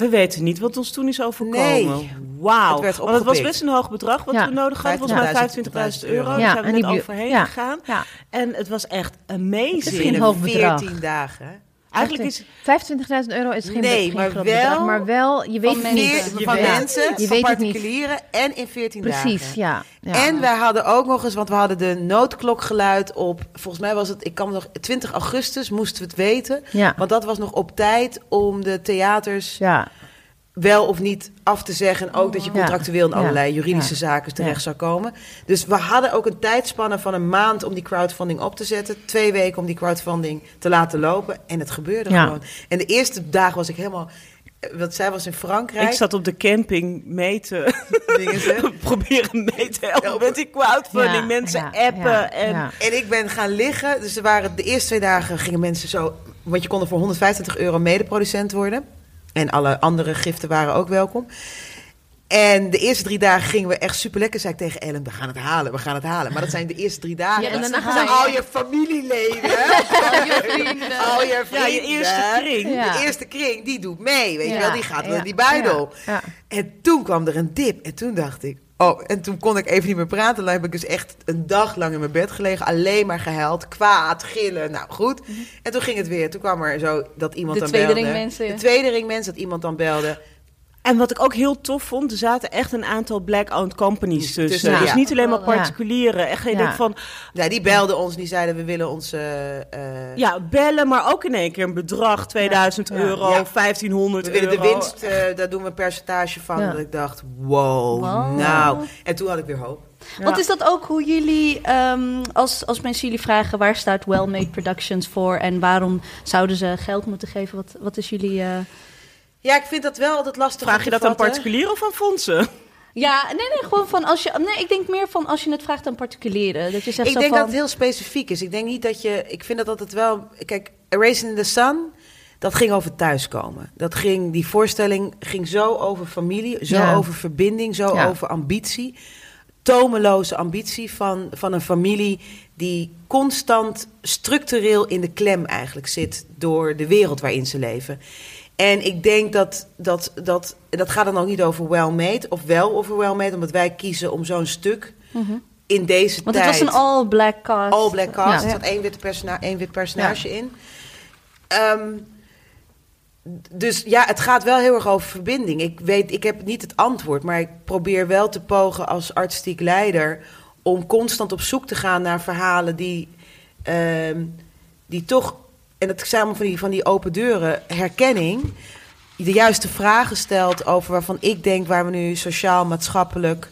We weten niet wat ons toen is overkomen. Nee. Wauw. Het werd Want het was best een hoog bedrag wat Ja. we nodig hadden. Volgens mij 25.000 euro. Ja, Daar zijn we net overheen ja. gegaan. Ja. En het was echt Het amazing. is geen hoog bedrag. 14 dagen. Eigenlijk is 25.000 euro is geen, Nee, geen maar groot wel bedrag, maar wel, je weet het niet. van mensen, Je van weet het niet. particulieren en in 14 Precies, dagen. ja. ja. En wij hadden ook nog eens, want we hadden de noodklok geluid op, volgens mij was het, ik kan nog, 20 augustus moesten we het weten. Ja. Want dat was nog op tijd om de theaters ja. Wel of niet af te zeggen. En ook dat je contractueel in Ja. allerlei juridische Ja. zaken terecht Ja. zou komen. Dus we hadden ook een tijdspanne van een maand om die crowdfunding op te zetten. Twee weken om die crowdfunding te laten lopen. En het gebeurde Ja. gewoon. En de eerste dagen was ik helemaal... Want zij was in Frankrijk. ik zat op de camping mee te Dingen proberen mee te helpen met die crowdfunding. Ja, Mensen ja, appen ja, en ja. En ik ben gaan liggen. Dus er waren de eerste twee dagen gingen mensen zo. Want je kon er voor 125 euro medeproducent worden. En alle andere giften waren ook welkom. En de eerste drie dagen gingen we echt super lekker. Zei ik tegen Ellen: We gaan het halen, we gaan het halen. Maar dat zijn de eerste drie dagen. Ja, en daarna gaan al je familieleden. Al je vrienden. al je Ja, je vrienden. eerste kring. Ja. De eerste kring, die doet mee. Weet je wel, die gaat in die buidel. ja, ja. En toen kwam er een dip. En toen dacht ik, oh, en toen kon ik even niet meer praten. Dan heb ik dus echt een dag lang in mijn bed gelegen. Alleen maar gehuild, kwaad, gillen. Nou, goed. En toen ging het weer. Toen kwam er zo dat iemand De dan tweede belde. ring mensen. De tweede ring mensen, dat iemand dan belde. En wat ik ook heel tof vond, er zaten echt een aantal black-owned companies tussen. Tussen, dus ja. niet alleen maar Ja. particulieren. Echt, Ja. denkt van, Ja, die belden ons, die zeiden we willen onze... eh, ja, bellen, maar ook in één keer een bedrag, 2000 Ja. euro, Ja. 1500 we willen euro. de winst, eh, daar doen we een percentage van. Ja. Dat ik dacht, wow, Wow. nou. En toen had ik weer hoop. Ja. Want is dat ook hoe jullie, ehm, als, als mensen jullie vragen waar staat Well-Made Productions voor en waarom zouden ze geld moeten geven? Wat, wat is jullie. eh, Ja, ik vind dat wel altijd lastig Vraag je dat aan particulieren of aan fondsen? Ja, nee, nee, gewoon van als je. Nee, ik denk meer van als je het vraagt aan particulieren. Dat je zegt Ik zo denk van. dat het heel specifiek is. Ik denk niet dat je... Ik vind dat altijd wel... Kijk, Erasing in the Sun, dat ging over thuiskomen. Dat ging, die voorstelling ging zo over familie, zo Ja. over verbinding, zo Ja. over ambitie. Tomeloze ambitie van, van een familie die constant structureel in de klem eigenlijk zit door de wereld waarin ze leven. En ik denk dat dat, dat, dat gaat dan ook niet over well-made of wel over well-made, omdat wij kiezen om zo'n stuk Mhm. in deze Want tijd... het was een all-black cast. All black cast. Ja. Er zat één, witte persona één wit personage in. Ehm, dus ja, het gaat wel heel erg over verbinding. Ik weet, ik heb niet het antwoord, maar ik probeer wel te pogen als artistiek leider om constant op zoek te gaan naar verhalen die, ehm, die toch, en het samen van die, van die open deuren, herkenning, de juiste vragen stelt over waarvan ik denk waar we nu sociaal, maatschappelijk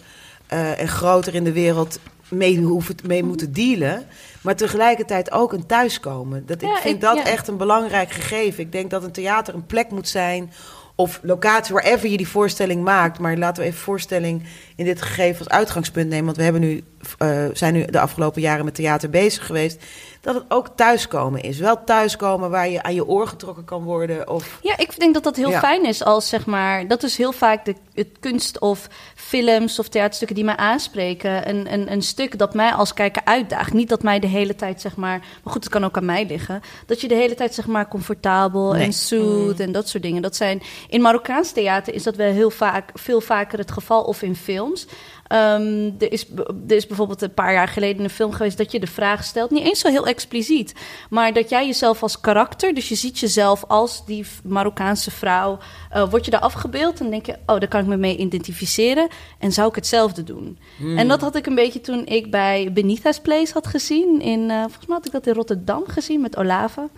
eh, en groter in de wereld mee, hoeven, mee moeten dealen. Maar tegelijkertijd ook een thuiskomen. Dat, ik Ja, vind ik- dat ja. echt een belangrijk gegeven. Ik denk dat een theater een plek moet zijn. Of locatie, wherever je die voorstelling maakt. Maar laten we even voorstelling in dit gegeven als uitgangspunt nemen. Want we hebben nu, eh, zijn nu de afgelopen jaren met theater bezig geweest. Dat het ook thuiskomen is. Wel thuiskomen waar je aan je oor getrokken kan worden. Of Ja, ik denk dat dat heel Ja. fijn is als zeg maar. Dat is heel vaak de, het kunst of films of theaterstukken die mij aanspreken. Een, een, een stuk dat mij als kijker uitdaagt. Niet dat mij de hele tijd zeg maar. Maar goed, het kan ook aan mij liggen. Dat je de hele tijd zeg maar comfortabel Nee. en soothed en dat soort dingen. Dat zijn in Marokkaans theater is dat wel heel vaak, veel vaker het geval of in films. Ehm, er, is, er is bijvoorbeeld een paar jaar geleden een film geweest dat je de vraag stelt, niet eens zo heel expliciet, maar dat jij jezelf als karakter, dus je ziet jezelf als die Marokkaanse vrouw, eh, word je daar afgebeeld en denk je, oh, daar kan ik me mee identificeren en zou ik hetzelfde doen. En dat had ik een beetje toen ik bij Benita's Place had gezien, in, eh, volgens mij had ik dat in Rotterdam gezien met Olave.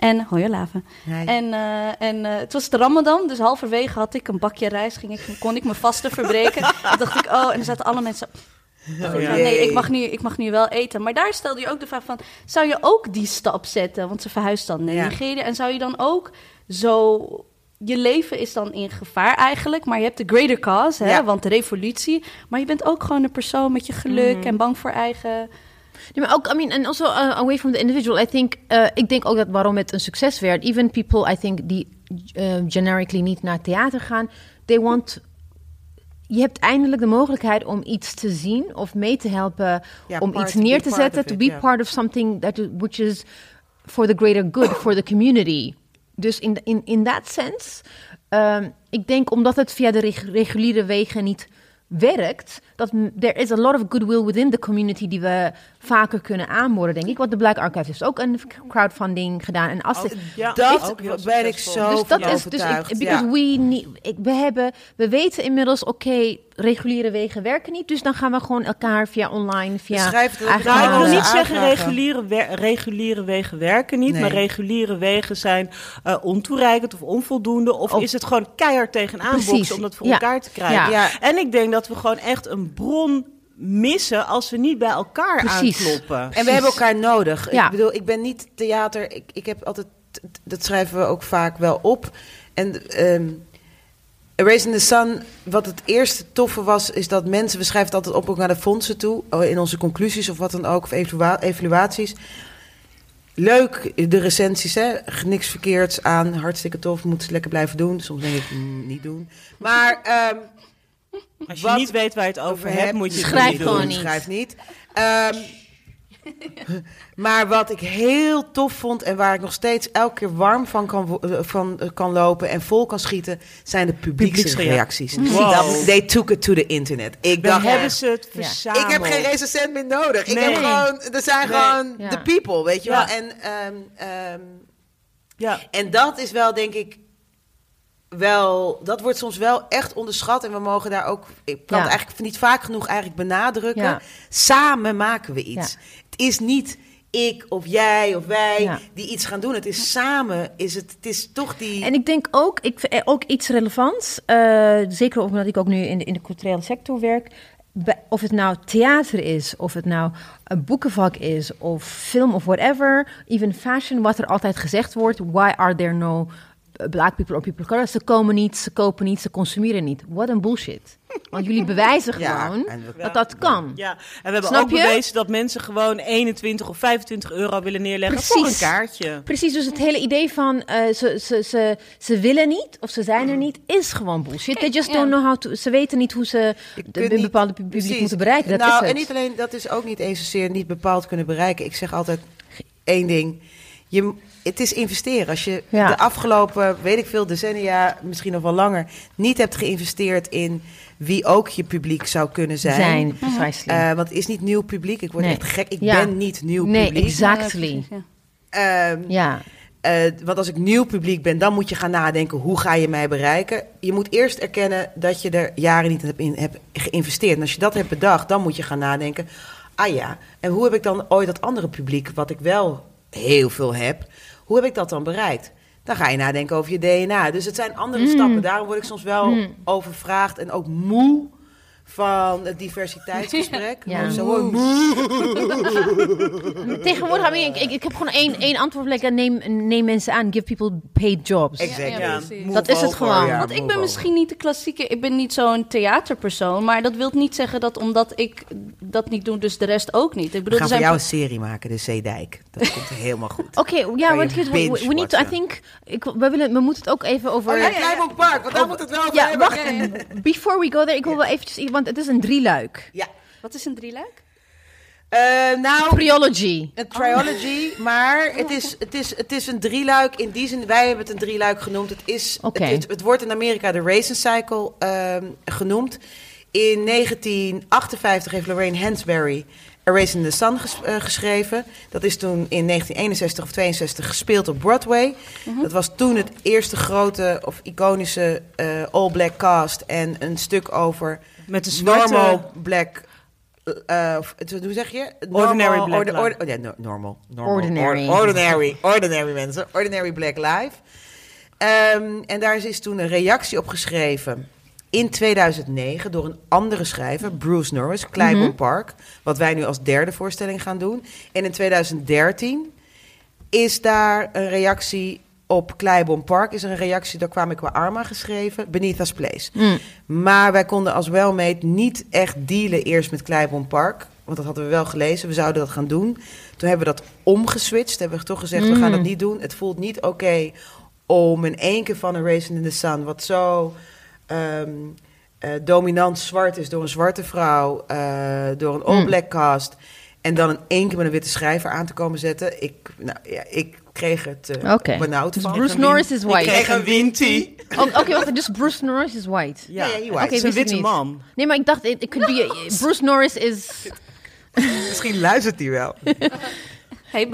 En, hoi Olave. Hi. En, eh, en eh, het was de Ramadan, dus halverwege had ik een bakje rijst, ging ik, kon ik mijn vasten verbreken. en dacht ik, oh, en er zaten alle mensen. Oh, Van, nee, ik mag, nu, ik mag nu wel eten. Maar daar stelde je ook de vraag van... zou je ook die stap zetten? Want ze verhuist dan naar Ja. Nigeria. En zou je dan ook zo... Je leven is dan in gevaar eigenlijk, maar je hebt de greater cause, hè, Ja. want de revolutie. Maar je bent ook gewoon een persoon met je geluk Mhm. en bang voor eigen... Nee, maar ook, I mean, and also uh, away from the individual. I think, uh, ik denk ook dat waarom het een succes werd. Even people, I think, die uh, generically niet naar theater gaan, they want. Je hebt eindelijk de mogelijkheid om iets te zien of mee te helpen, Ja, om part- iets neer te zetten, to be part of something that which is for the greater good, for the community. Dus in in in that sense, um, ik denk omdat het via de reg- reguliere wegen niet werkt, dat there is a lot of goodwill within the community die we vaker kunnen aanboren, denk ik. Want de Black Archives heeft ook een crowdfunding gedaan. En als de- Ja, dat ook heel ben ik zo dus dat is dus ik, because ja. we need, ik, we hebben we weten inmiddels oké reguliere wegen werken niet dus dan gaan we gewoon elkaar via online via Schrijf het Nou, ik wil niet zeggen reguliere, reguliere wegen werken niet, Nee. maar reguliere wegen zijn eh, ontoereikend of onvoldoende. Of Of- is het gewoon keihard tegenaan boksen om dat voor ja. elkaar te krijgen. Ja. Ja. En ik denk dat we gewoon echt een bron missen als we niet bij elkaar Precies. aankloppen. En we hebben elkaar nodig. Ja. Ik bedoel, ik ben niet theater. Ik, ik heb altijd, dat schrijven we ook vaak wel op. En ehm Erase in the Sun, wat het eerste toffe was, is dat mensen, we schrijven het altijd op ook naar de fondsen toe, oh, in onze conclusies of wat dan ook, of evalua- evaluaties. Leuk, de recensies, hè? niks verkeerds aan, hartstikke tof, moeten ze lekker blijven doen. Soms denk ik, mm, niet doen. Maar ehm, Als je Wat niet weet waar je het over hebt, hebt, moet je het schrijf niet doen. gewoon niet. Schrijf niet. Ehm, maar wat ik heel tof vond en waar ik nog steeds elke keer warm van kan, eh, van, eh, kan lopen en vol kan schieten, zijn de publieksreacties. Wow. Dat- They took it to the internet. Ik We dacht, hebben ze het verzameld. ik heb geen recensent meer nodig. Ik Nee. heb gewoon, er zijn Nee. gewoon Ja. de people, weet je Ja. wel. En, ehm, ehm, Ja. en dat is wel, denk ik, wel, dat wordt soms wel echt onderschat. En we mogen daar ook, ik kan Ja. het eigenlijk niet vaak genoeg eigenlijk benadrukken. Ja. Samen maken we iets. Ja. Het is niet ik of jij of wij die iets gaan doen. Het is samen, is het, het is toch die... En ik denk ook, ik, eh, ook iets relevants, eh, zeker omdat ik ook nu in de, in de culturele sector werk. Of het nou theater is, of het nou een boekenvak is, of film of whatever, even fashion, wat er altijd gezegd wordt, why are there no black people or people of color? Ze komen niet, ze kopen niet, ze consumeren niet. What een bullshit. Want jullie bewijzen gewoon we- dat dat kan. Ja, en we hebben Snap ook je? bewezen dat mensen gewoon 21 of 25 euro willen neerleggen voor een Precies. kaartje. Precies, dus het hele idee van eh, ze, ze, ze, ze willen niet of ze zijn er niet, is gewoon bullshit. They just don't know how to. Ze weten niet hoe ze de, een bepaalde pu- publiek Precies. moeten bereiken. Dat nou, is het. en niet alleen, dat is ook niet eens zozeer niet bepaald kunnen bereiken. Ik zeg altijd één ding. Je, het is investeren. Als je Ja. de afgelopen, weet ik veel, decennia, misschien nog wel langer, niet hebt geïnvesteerd in wie ook je publiek zou kunnen zijn. zijn, precisely. Eh, want het is niet nieuw publiek. Ik word Nee. echt gek. Ik Ja. ben niet nieuw nee, publiek. exactly. Ja, Ehm, Ja, eh, want als ik nieuw publiek ben, dan moet je gaan nadenken: hoe ga je mij bereiken? Je moet eerst erkennen dat je er jaren niet hebt, in, hebt geïnvesteerd. En als je dat hebt bedacht, dan moet je gaan nadenken: ah ja, en hoe heb ik dan ooit dat andere publiek, wat ik wel heel veel heb, hoe heb ik dat dan bereikt? Dan ga je nadenken over je DNA. Dus het zijn andere Mm. stappen. Daarom word ik soms wel overvraagd en ook moe van het diversiteitsgesprek. Ja. Zo, oh, tegenwoordig, I mean, ik, ik, ik heb gewoon één, één antwoord. Like, neem, neem mensen aan, give people paid jobs. Exact. Ja, Dat is het gewoon. ja, Want ik ben misschien niet de klassieke, ik ben niet zo'n theaterpersoon, maar dat wil niet zeggen dat omdat ik dat niet doe, dus de rest ook niet. Ik We bedoel, gaan er voor jou een serie maken, de Zeedijk. Dat komt helemaal goed. Oké, ja, want we, we, we need to, I think, ik, we, willen, we moeten het ook even over... Oh ja, Park, want daar moet het wel over Ja, hebben. wacht. Before we go there, ik wil wel eventjes... Want het is een drieluik. Ja. Wat is een drieluik? Eh, nou, Priology. een trilogy, maar het is, het, is, het is een drieluik. In die zin, wij hebben het een drieluik genoemd. Het, is, Oké. het, is- het wordt in Amerika de Racing Cycle ehm, genoemd. In 1958 heeft Lorraine Hansberry A Race in the Sun ges- eh, geschreven. Dat is toen in 1961 of 62 gespeeld op Broadway. Dat was toen het eerste grote of iconische eh, all-black cast. En een stuk over Met de zwarte... normal black... eh, het- hoe zeg je? Ordinary black ordi- life. ordi- oh, ja, no- normal. normal. Ordinary. Or- ordinary. Ordinary mensen. Ordinary black life. Ehm, en daar is toen een reactie op geschreven in 2009 door een andere schrijver, Bruce Norris, Clybourne Mhm. Park. Wat wij nu als derde voorstelling gaan doen. En in 2013 is daar een reactie op Clybourne Park. Is er een reactie, daar kwam ik qua Arma geschreven, Beneath Us Place. Mm. Maar wij konden als Wellmade niet echt dealen eerst met Clybourne Park. Want dat hadden we wel gelezen. We zouden dat gaan doen. Toen hebben we dat omgeswitcht. Hebben we toch gezegd, we gaan Mm. dat niet doen. Het voelt niet oké om in één keer van een Racing in the Sun... wat zo ehm, eh, dominant zwart is door een zwarte vrouw... eh, door een all-black cast... en dan in één keer met een witte schrijver aan te komen zetten. Ik, nou, ja, ik kreeg het eh, Oké. benauwd Dus van. Bruce Norris is Ik white. kreeg een wintie. Oh, Oké, wacht. Dus Bruce Norris is white. Ja, Ja, white. Is een ik witte man. Nee, maar ik dacht, it, it could be... Bruce Norris is... Misschien luistert hij wel. Hey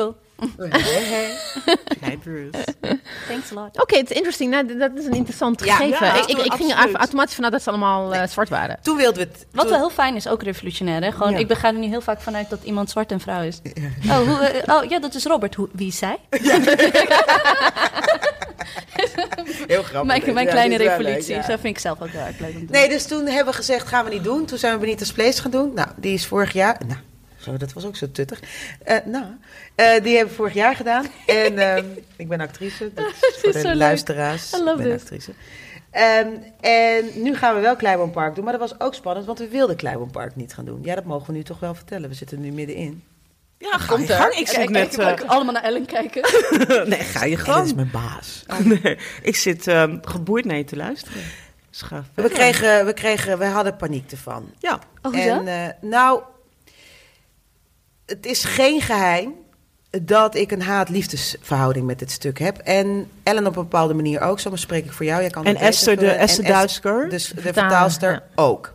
Nee, Bruce. thanks a lot. Oké, het is interesting. Nou, dat is een interessant gegeven. ja, ik, ik, ik ging absoluut. automatisch vanuit dat ze allemaal eh, zwart waren. Toen wilden we het... Wat wel heel fijn is, ook revolutionair. Hè? Gewoon, Ja. Ik ga er nu heel vaak vanuit dat iemand zwart en vrouw is. Oh, hoe, eh, oh ja, dat is Robert. Hoe, wie is zij? Heel grappig. Mijn, kleine revolutie. leuk. Dat vind ik zelf ook heel erg leuk om te doen. Nee, dus toen hebben we gezegd, gaan we niet doen. Toen zijn we Benita's Place gaan doen. Nou, die is vorig jaar... Nou, zo, dat was ook zo tuttig. Eh, nou, eh, die hebben we vorig jaar gedaan. En ehm, ik ben actrice. Dat is voor is de leuk. luisteraars. I love ik ben this. actrice. Ehm, en nu gaan we wel Kleibon Park doen. Maar dat was ook spannend, want we wilden Kleibon Park niet gaan doen. Ja, dat mogen we nu toch wel vertellen. We zitten nu middenin. Ja, ga je gang. Ik Kijk, net... ik eh, ook allemaal naar Ellen kijken. nee, ga je En dit is mijn baas. Nee, ik zit ehm, geboeid naar je te luisteren. Dus ga We kregen, we kregen, we hadden paniek ervan. Ja, Oh, hoezo? En eh, nou, het is geen geheim dat ik een haat-liefdesverhouding met dit stuk heb. En Ellen op een bepaalde manier ook. Zo spreek ik voor jou. Jij kan en Esther, de Esther Duisker. Dus de vertaalster ja. ook.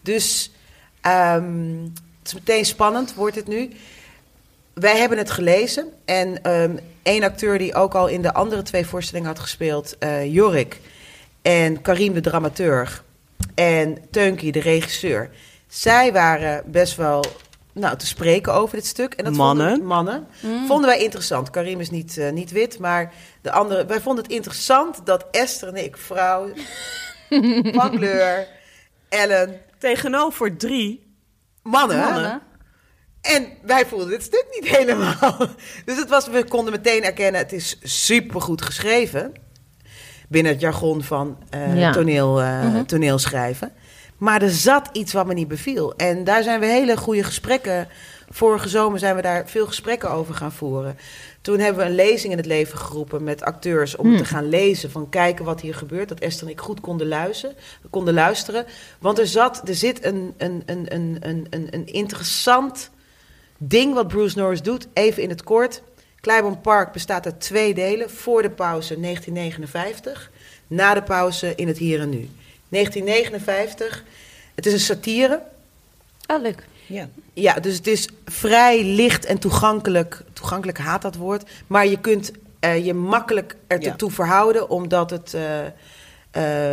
Dus ehm, het is meteen spannend, wordt het nu. Wij hebben het gelezen. En ehm één acteur die ook al in de andere twee voorstellingen had gespeeld, eh, Jorik. en Karim de dramaturg en Teunkie de regisseur. Zij waren best wel nou, te spreken over dit stuk. En dat Mannen. Vonden, mannen. Vonden wij interessant. Karim is niet, eh, niet wit, maar de andere... Wij vonden het interessant dat Esther en ik, vrouw van kleur, Ellen, Tegenover drie mannen... Mannen. En wij voelden dit stuk niet helemaal. Dus het was, we konden meteen erkennen, het is supergoed geschreven. Binnen het jargon van eh, Ja. toneel, eh, toneelschrijven. Maar er zat iets wat me niet beviel. En daar zijn we hele goede gesprekken... Vorige zomer zijn we daar veel gesprekken over gaan voeren. Toen hebben we een lezing in het leven geroepen met acteurs... om te gaan lezen, van kijken wat hier gebeurt. Dat Esther en ik goed konden luisteren. Konden luisteren. Want er, zat, er zit een, een, een, een, een, een, een interessant ding wat Bruce Norris doet, even in het kort. Clybourne Park bestaat uit twee delen. Voor de pauze 1959, na de pauze in het hier en nu. 1959, het is een satire. Oh, leuk. Ja. Ja, dus het is vrij licht en toegankelijk. Toegankelijk haat dat woord. Maar je kunt eh, je makkelijk ertoe verhouden, omdat het... eh,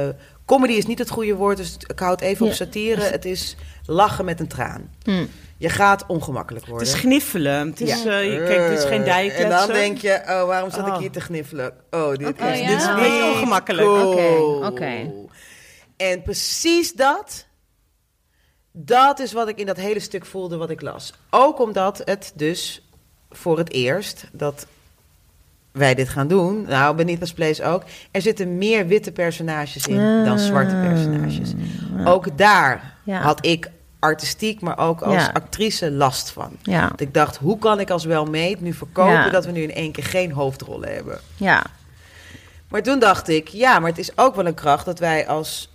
eh, comedy is niet het goede woord, dus ik houd even op Ja. satire. Het is lachen met een traan. Hm. Je gaat ongemakkelijk worden. Het is gniffelen. Het is, Ja. kijk, dit is geen dijkletsen. En dan denk je, oh, waarom zat ik Oh. hier te gniffelen? Oh, dit is, Oh, ja? dit is Een niet beetje ongemakkelijk. cool. Oké, oké. En precies dat, dat is wat ik in dat hele stuk voelde wat ik las. Ook omdat het dus voor het eerst dat wij dit gaan doen, nou, Beneath Us Place ook, er zitten meer witte personages in dan zwarte personages. Ook daar Ja. had ik artistiek, maar ook als Ja. actrice last van. Ja, Dat ik dacht, hoe kan ik als welmeet nu verkopen dat we nu in één keer geen hoofdrollen hebben? ja. Maar toen dacht ik, ja, maar het is ook wel een kracht dat wij als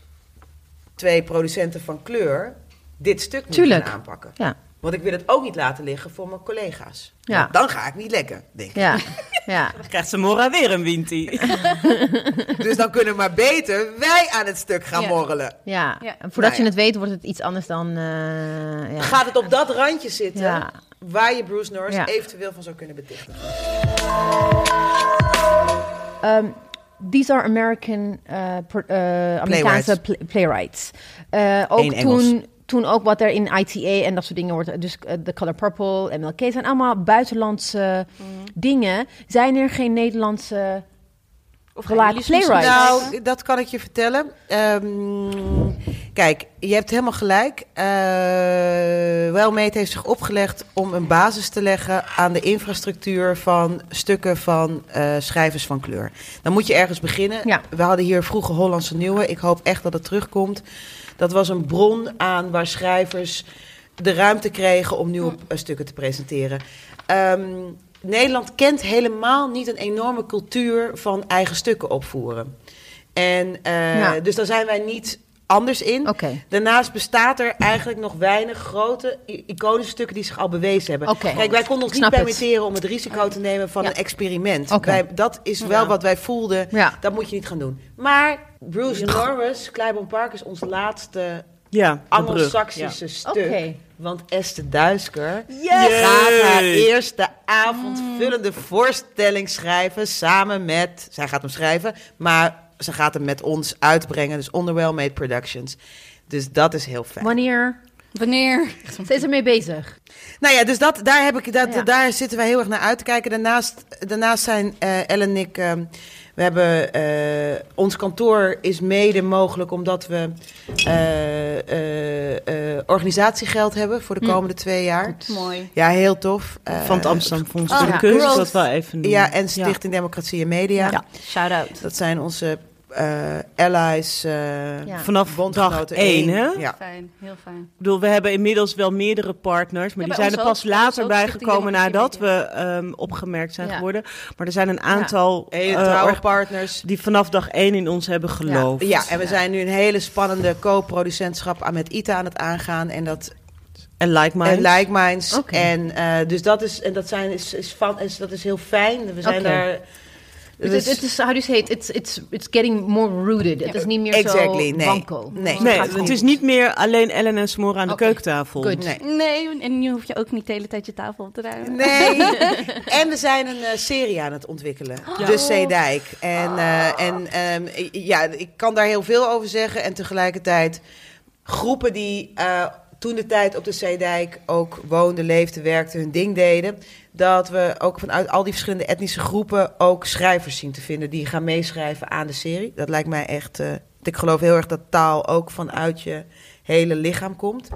twee producenten van kleur dit stuk moeten Tuurlijk. gaan aanpakken. Ja. Want ik wil het ook niet laten liggen voor mijn collega's. Ja. Dan ga ik niet lekker, denk ik. Ja, ja. Dan krijgt ze Mora weer een wintie. Dus dan kunnen maar beter wij aan het stuk gaan Ja. morrelen. ja. Ja. En voordat Nou je het weet, wordt het iets anders dan... eh, ja. Gaat het op dat randje zitten Ja. waar je Bruce Norris Ja. eventueel van zou kunnen betichten? Um, these are American, uh, uh, Amerikaanse pla- playwrights. Uh, ook Eén Engels. toen, toen ook wat er in ITA en dat soort dingen wordt, dus uh, The Color Purple, MLK, zijn allemaal buitenlandse dingen. Zijn er geen Nederlandse Of playwrights. schrijven? Nou, dat kan ik je vertellen. Ehm, kijk, je hebt helemaal gelijk. Eh Wellmate heeft zich opgelegd om een basis te leggen aan de infrastructuur van stukken van eh, schrijvers van kleur. Dan moet je ergens beginnen. Ja. We hadden hier vroeger Hollandse Nieuwe. Ik hoop echt dat het terugkomt. Dat was een bron aan waar schrijvers de ruimte kregen om nieuwe eh, stukken te presenteren. Ehm, Nederland kent helemaal niet een enorme cultuur van eigen stukken opvoeren. En eh, Ja. dus daar zijn wij niet anders in. Daarnaast bestaat er eigenlijk nog weinig grote iconische stukken die zich al bewezen hebben. Kijk, wij konden ons niet het. permitteren om het risico te nemen van Ja. een experiment. Wij, dat is wel Ja. wat wij voelden. Ja. Dat moet je niet gaan doen. Maar Bruce Norris, Clybourne Park, is ons laatste Ja. Anglo-Saxische stuk. Want Esther Duisker Yes! gaat haar eerste avondvullende voorstelling schrijven samen met... Zij gaat hem schrijven, maar ze gaat hem met ons uitbrengen. Dus Underwell Made Productions. Dus dat is heel fijn. Wanneer? Wanneer? Ze is ermee bezig. Nou ja, dus dat, daar, heb ik, dat, Ja. daar zitten wij heel erg naar uit te kijken. Daarnaast, daarnaast zijn eh Ellen en ik... ehm, we hebben, eh, ons kantoor is mede mogelijk omdat we eh, eh, eh, organisatiegeld hebben voor de komende twee jaar. Mooi. Ja, heel tof. Van het Amsterdam Fonds Oh, voor de ja. Kunst. Dat wel even. Ja, en Stichting Democratie en Media. Ja. Shout-out. Dat zijn onze eh, allies. eh, Ja. Vanaf dag één, één. hè? Ja. Fijn, heel fijn. Ik bedoel, we hebben inmiddels wel meerdere partners, maar Ja, die zijn er pas ook. Later ook, bijgekomen nadat we ehm, opgemerkt zijn Ja. geworden. Maar er zijn een aantal eh, org- partners. die vanaf dag één in ons hebben geloofd. Ja, en we zijn nu een hele spannende co-producentschap aan met ITA aan het aangaan. En dat En Like Minds. En Like Minds. En eh, dus dat is, en dat zijn, is, is, van, is, dat is heel fijn. We zijn daar Dus- het is, how do you say it? It's, it's, it's getting more rooted. Het is niet meer Exactly, zo nee. wankel. Nee. Nee, gaat het is niet meer alleen Ellen en Smora aan de keukentafel. good. Nee. Nee, en nu hoef je ook niet de hele tijd je tafel op te ruimen. Nee. en we zijn een eh, serie aan het ontwikkelen. De Zeedijk. En, eh, en ehm, ja, ik kan daar heel veel over zeggen. En tegelijkertijd groepen die eh, toen de tijd op de Zeedijk ook woonden, leefden, werkten, hun ding deden. Dat we ook vanuit al die verschillende etnische groepen ook schrijvers zien te vinden die gaan meeschrijven aan de serie. Dat lijkt mij echt. eh, ik geloof heel erg dat taal ook vanuit je hele lichaam komt.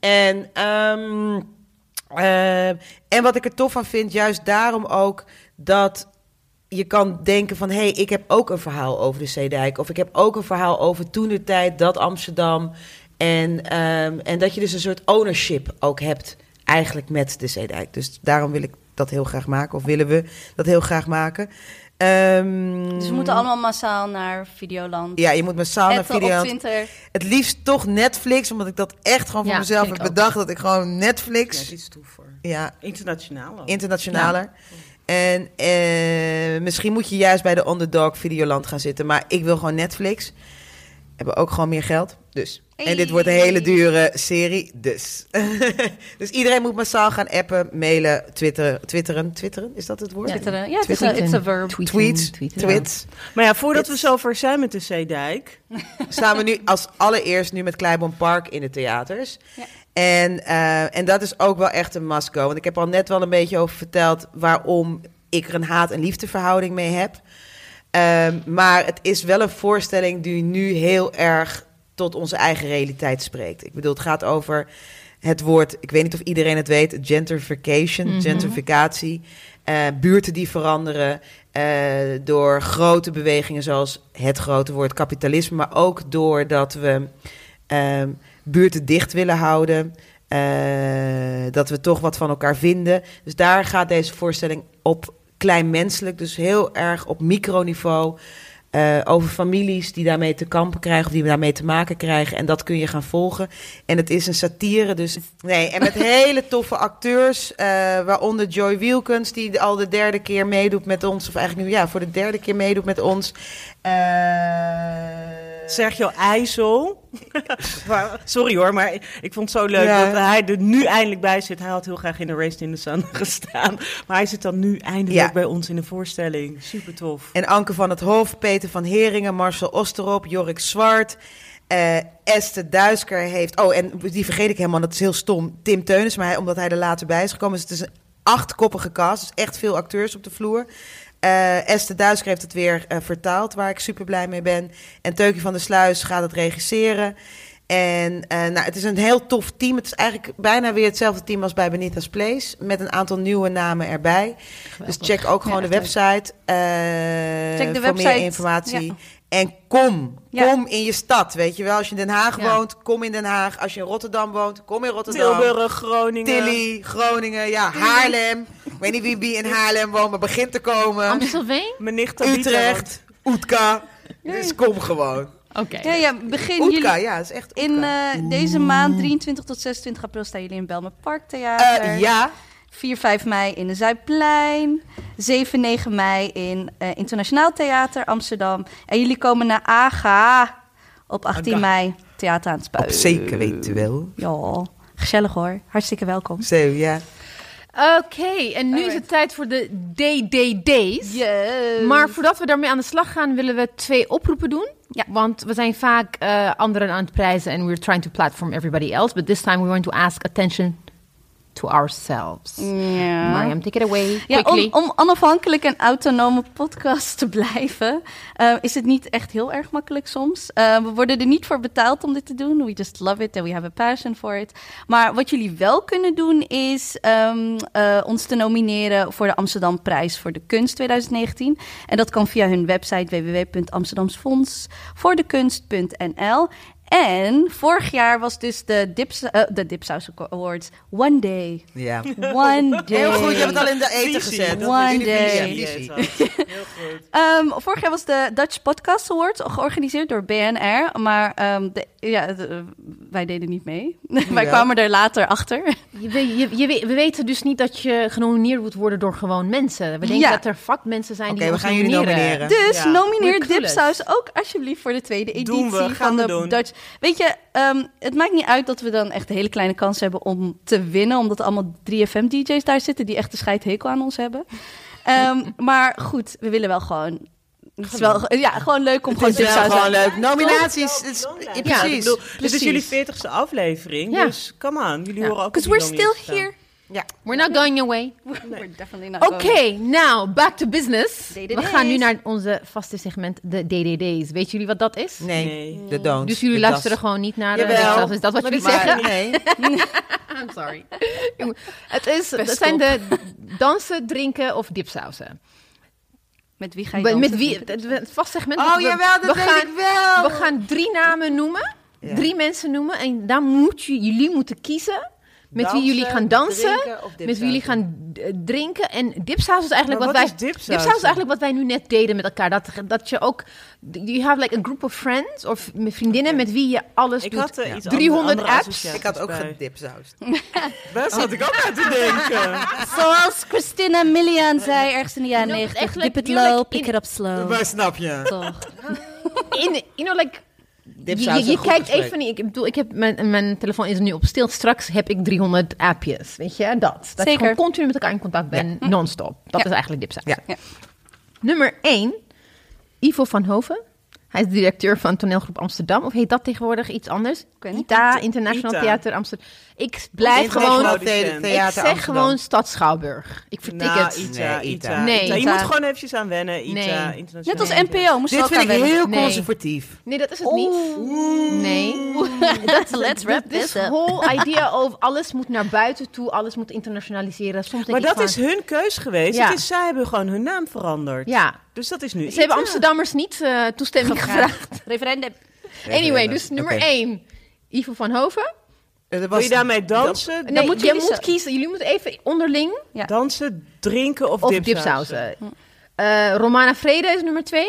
En ehm, eh, en wat ik er tof van vind, juist daarom ook dat je kan denken van... hé, hey, ik heb ook een verhaal over de Zeedijk. Of ik heb ook een verhaal over toen de tijd, dat Amsterdam. En, ehm, en dat je dus een soort ownership ook hebt eigenlijk met de Zeedijk. Dus daarom wil ik dat heel graag maken. Of willen we dat heel graag maken. Ehm, Dus we moeten allemaal massaal naar Videoland. Ja, je moet massaal naar Etten op video. Twitter. Het liefst toch Netflix, omdat ik dat echt gewoon voor Ja, mezelf heb ook. bedacht. Dat ik gewoon Ja, Netflix... het is toever. Ja, Internationaal ook. internationaler. En eh, misschien moet je juist bij de underdog Videoland gaan zitten. Maar ik wil gewoon Netflix. Hebben ook gewoon meer geld. Dus. En dit wordt een hele dure serie. Dus. dus iedereen moet massaal gaan appen, mailen, twitteren. Twitteren. Twitteren, is dat het woord? Twitteren. Ja, het is Twitteren. een it's a verb. Tweeten, Tweets. tweeten. Tweets. Maar ja, voordat we It's- zover zijn met de Zeedijk... staan we nu als allereerst nu met Kleibon Park in de theaters. Ja. En, eh, en dat is ook wel echt een must go. Want ik heb al net wel een beetje over verteld waarom ik er een haat- en liefdeverhouding mee heb. Ehm, maar het is wel een voorstelling die nu heel erg tot onze eigen realiteit spreekt. Ik bedoel, het gaat over het woord, ik weet niet of iedereen het weet, gentrification, Mhm. gentrificatie. Eh, buurten die veranderen eh, door grote bewegingen zoals het grote woord kapitalisme, maar ook doordat we ehm, buurten dicht willen houden. eh, dat we toch wat van elkaar vinden. Dus daar gaat deze voorstelling op kleinmenselijk, dus heel erg op microniveau. Eh, over families die daarmee te kampen krijgen of die daarmee te maken krijgen. En dat kun je gaan volgen. En het is een satire, dus nee. En met hele toffe acteurs, eh, waaronder Joy Wilkins, die al de derde keer meedoet met ons, of eigenlijk nu ja, voor de derde keer meedoet met ons. Eh, Sergio IJssel. Sorry hoor, maar ik vond het zo leuk Ja. dat hij er nu eindelijk bij zit. Hij had heel graag in de Race in the Sun gestaan. Maar hij zit dan nu eindelijk Ja. bij ons in de voorstelling. Super tof. En Anke van het Hof, Peter van Heringen, Marcel Osterop, Jorik Zwart. eh Esther Duisker heeft... Oh, en die vergeet ik helemaal, dat is heel stom. Tim Teunis, maar hij, omdat hij er later bij is gekomen. Dus het is een achtkoppige cast, dus echt veel acteurs op de vloer. Eh, Esther Duisker heeft het weer eh, vertaald, waar ik super blij mee ben. En Teukje van der Sluis gaat het regisseren. En eh, nou, het is een heel tof team. Het is eigenlijk bijna weer hetzelfde team als bij Benita's Place. Met een aantal nieuwe namen erbij. Dus check ook gewoon Ja, de website. eh, Check de voor website. meer informatie. Ja. En kom. Ja. Kom in je stad. Weet je wel, als je in Den Haag Ja. woont, kom in Den Haag. Als je in Rotterdam woont, kom in Rotterdam. Tilburg, Groningen. Tilly, Groningen, ja, Haarlem. Ik weet niet wie, wie in Haarlem woont, maar begint te komen. Amstelveen? Mijn nicht Utrecht, Oetka. Dus kom gewoon. Oké. Ja, ja, begin Oetka, jullie... ja, is echt In eh, deze maand, 23 tot 26 april, staan jullie in Belmer Park Theater. Eh, ja, 4, 5 mei in de Zuidplein. 7, 9 mei in eh, Internationaal Theater Amsterdam. En jullie komen naar AGA op 18 Aga. mei. Theater aan het Spui. op zeker weten wel. Ja, gezellig hoor. Hartstikke welkom. Zo, ja. Oké, en nu is het tijd voor de DDD's. Yes. Maar voordat we daarmee aan de slag gaan, willen we twee oproepen doen. Ja. Want we zijn vaak eh, anderen aan het prijzen en we're trying to platform everybody else. But this time we're going to ask attention to ourselves. Ja. Mariam, take it away, Ja, om, om onafhankelijk en autonome podcast te blijven, eh, is het niet echt heel erg makkelijk soms. Eh, we worden er niet voor betaald om dit te doen. We just love it and we have a passion for it. Maar wat jullie wel kunnen doen, is ehm, eh, ons te nomineren voor de Amsterdam Prijs voor de Kunst 2019. En dat kan via hun website www.amsterdamsfondsvoordekunst.nl. En vorig jaar was dus de, Dips, eh, de Dipsaus Awards One Day. ja. One Day. Heel goed, je hebt het al in de eten Visie, gezet. dat One day. visie, Ja, visie. Heel goed. Ehm, vorig jaar was de Dutch Podcast Award georganiseerd door BNR. Maar ehm, de, ja, de- wij deden niet mee. wij kwamen er later achter. Je, we- je, je, we- we weten dus niet dat je genomineerd moet worden door gewoon mensen. We denken Ja. dat er vakmensen zijn Oké, die we gaan jullie nomineren. Dus Ja. nomineer. Dipsaus ook alsjeblieft voor de tweede editie Doen we, gaan van we de doen. Dutch. Weet je, ehm, het maakt niet uit dat we dan echt een hele kleine kans hebben om te winnen, omdat er allemaal 3FM-DJ's daar zitten die echt de scheidhekel aan ons hebben. Ehm, maar goed, we willen wel gewoon. Het is wel, ja, gewoon leuk om gewoon Het is wel Dipsaus gewoon leuk. Nominaties. het is- Ja, ja, ik precies. bedoel, dit is jullie 40ste aflevering, Ja. dus come on, jullie Ja. horen ook Because we're still here. Ja. We're not going away. We're definitely not Oké, going. now back to business. DDD's. We gaan nu naar onze vaste segment, de DDD's. Weet jullie wat dat is? Nee, Nee. de don't. Dus jullie luisteren das. gewoon niet naar de. Dipsaus. Is dat wat Maar jullie zeggen? Nee. I'm sorry. Het, is, het zijn de dansen, drinken of dipsausen. Met wie ga je Met, dansen? met wie? Het, het, het vast segment. Oh we, jawel, dat we weet gaan, ik wel. We gaan drie namen noemen. Ja. Drie mensen noemen. En daar moet je, jullie moeten kiezen. Met wie jullie gaan dansen. Met wie jullie gaan eh, drinken. En dipsaus is eigenlijk Maar wat, wat wij. is dipsaus? Dipsaus is eigenlijk wat wij nu net deden met elkaar. Dat, dat je ook. You have like a group of friends. Of met vriendinnen met wie je alles Ik doet. had uh, iets 300 andere apps. Ik had ook bij. gedipsausd. Daar zat ik ook aan te denken. Zoals Christina Milian zei ergens in de jaren No, 90. echt, Dip you're low, like pick in- it up slow. Maar snap je? Toch. In, you know, like. Je, je, je kijkt gesprek. even niet. Ik bedoel, ik heb mijn, mijn telefoon is nu op stil. Straks heb ik 300 appjes. Weet je, dat. Dat je Zeker. gewoon continu met elkaar in contact bent, non-stop. Dat Ja. is eigenlijk dipsaus. Ja. Ja. Nummer 1, Ivo van Hoven. Hij is directeur van toneelgroep Amsterdam. Of heet dat tegenwoordig iets anders? weet niet. ITA, International ITA. Theater Amsterdam. Ik blijf gewoon... Ik Theater Ik zeg gewoon Stad Schouwburg. Ik vertik Nou, het. Ita, Nee, Ita, Ita. Nee, Ita. Je moet gewoon eventjes aan wennen. Ita, Nee. internationaal. Net als NPO moest Dit vind ik heel Nee. conservatief. Nee, dat is het niet. Nee. Dat Let's wrap this up. whole idea of alles moet naar buiten toe, alles moet internationaliseren. Soms Maar dat is hun keus geweest. Ja. Het is, zij hebben gewoon hun naam veranderd. Ja, Dus dat is nu ze hebben. Amsterdammers niet eh, toestemming gevraagd. Referendum. Anyway, dus nummer Oké. 1, Ivo van Hoven. Eh, dat Wil was- je daarmee dansen? Nee, moet je jullie moet kiezen. Jullie moeten even onderling Ja. Dansen, drinken of, of dipsausen? Eh, Romana Vrede is nummer 2.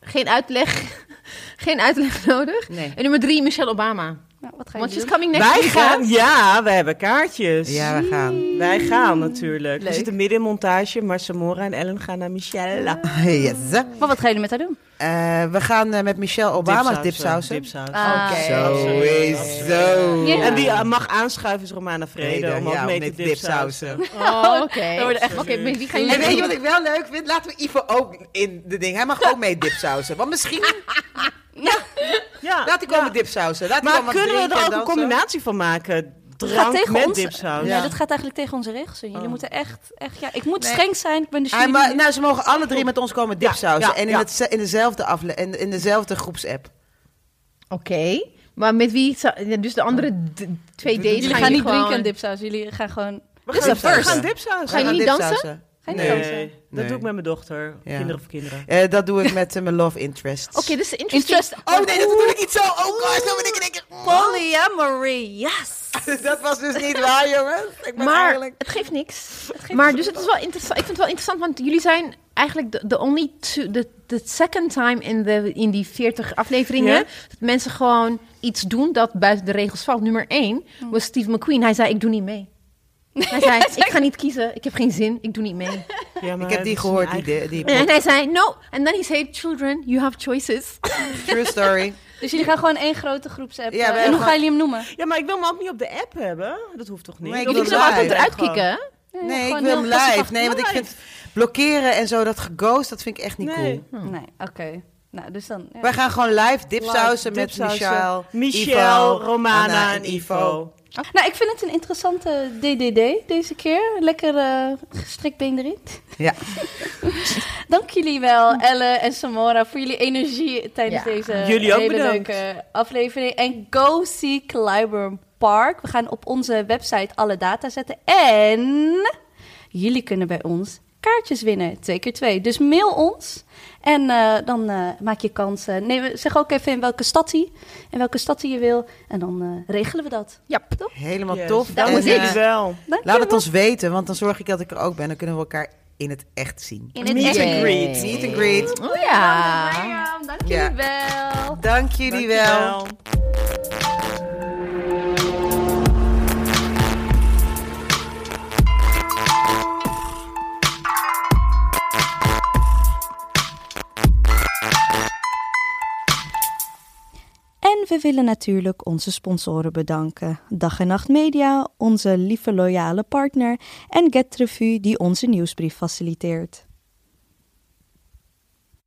Geen uitleg. Geen uitleg nodig. Nee. En nummer 3, Michelle Obama. Nou, wat ga je Want she's doen? coming next Wij week, hè? gaan, ja, we hebben kaartjes. Ja, we gaan. Wij gaan natuurlijk. Leuk. We zitten midden in montage, maar Samora en Ellen gaan naar Michelle. Yes. Maar wat gaan jullie met haar doen? Eh, we gaan eh, met Michelle Obama's dipsausen. Dipsausen. Ah, Oké. Sowieso. Ja. En wie eh, mag aanschuiven is Romana Vrede Vrede, om ook ja, mee om te met dipsausen. Oh, oké. Echt Oké, met wie gaan En jullie weet je wat ik wel leuk vind? Laten we Ivo ook in de ding. Hij mag ook mee dipsausen. Want misschien... Ja, Laat hij komen ja. dipsausen. Laat Maar kunnen we er ook een combinatie van maken? Gaat Drank tegen met ons. dipsaus. Nee, dat gaat eigenlijk tegen onze regels. in. Jullie Oh. moeten echt, echt, ja, ik moet Nee. streng zijn. Ik ben de Hij jury. ma- nou, ze mogen alle drie met ons komen dipsausen. ja, en in, ja. het, in, dezelfde afle in, in dezelfde groepsapp. Oké, maar met wie... ja, Dus de andere d- twee days jullie gaan gaan niet gewoon... drinken en dipsaus. Jullie gaan gewoon. We Dit is gaan, een we gaan We gaan niet dansen? Dipsausen. Ga je Nee. niet Nee, dansen? dat Nee. doe ik met mijn dochter. Ja. Kinderen voor kinderen. Eh, dat doe ik met eh, mijn love interest. Oké, dus interesting. Interest. Oh nee, dat bedoel ik niet zo. Oh god, zo ben ik in één keer- Polyamory, yes. Dat was dus niet waar, jongens. Ik ben Maar eigenlijk... het geeft niks. maar dus het is wel interessant. Ik vind het wel interessant, want jullie zijn eigenlijk de, de only two, de the second time in, de, in die 40 afleveringen dat mensen gewoon iets doen dat buiten de regels valt. Nummer 1 was Steve McQueen. Hij zei: Ik doe niet mee. Hij zei: Ik ga niet kiezen. Ik heb geen zin. Ik doe niet mee. Ja, maar Ik heb die gehoord, die, die, En hij zei: No. And then he said: Children, you have choices. True story. Dus jullie gaan gewoon één grote groepsapp. Ja, eh, en hoe gaan- gaan jullie hem noemen? Ja, maar ik wil hem ook niet op de app hebben. Dat hoeft toch niet? Nee, ik Je wil hem altijd eruit kicken. Nee, ik wil hem live. Nee, want ik vind blokkeren en zo, dat geghost, dat vind ik echt niet Nee. cool. Nee, oké. Nou, dus dan. ja. Wij gaan gewoon live dipsausen Live met Michelle, Ivo, Romana Anna en Ivo. Nou, ik vind het een interessante DDD deze keer. Lekker eh gestrikt been erin. Ja. Dank jullie wel, Elle en Samora, voor jullie energie tijdens Ja. deze Jullie ook hele bedankt. leuke aflevering. En go see Clyburn Park. We gaan op onze website alle data zetten. En jullie kunnen bij ons kaartjes winnen. Twee keer twee. Dus mail ons. En eh, dan eh, maak je kans. eh, nee, zeg ook even in welke stad hij. En welke stad hij je wil. En dan eh, regelen we dat. Ja. Toch? Helemaal Yes. tof. Dank wel. Laat het ons weten, want dan zorg ik dat ik er ook ben. Dan kunnen we elkaar in het echt zien. In het Meet echt. and greet. Meet and greet. Oh ja. Dank jullie wel. Dank jullie wel. Dankjewel. willen natuurlijk onze sponsoren bedanken. Dag en Nacht Media, onze lieve loyale partner, en Get Revue die onze nieuwsbrief faciliteert.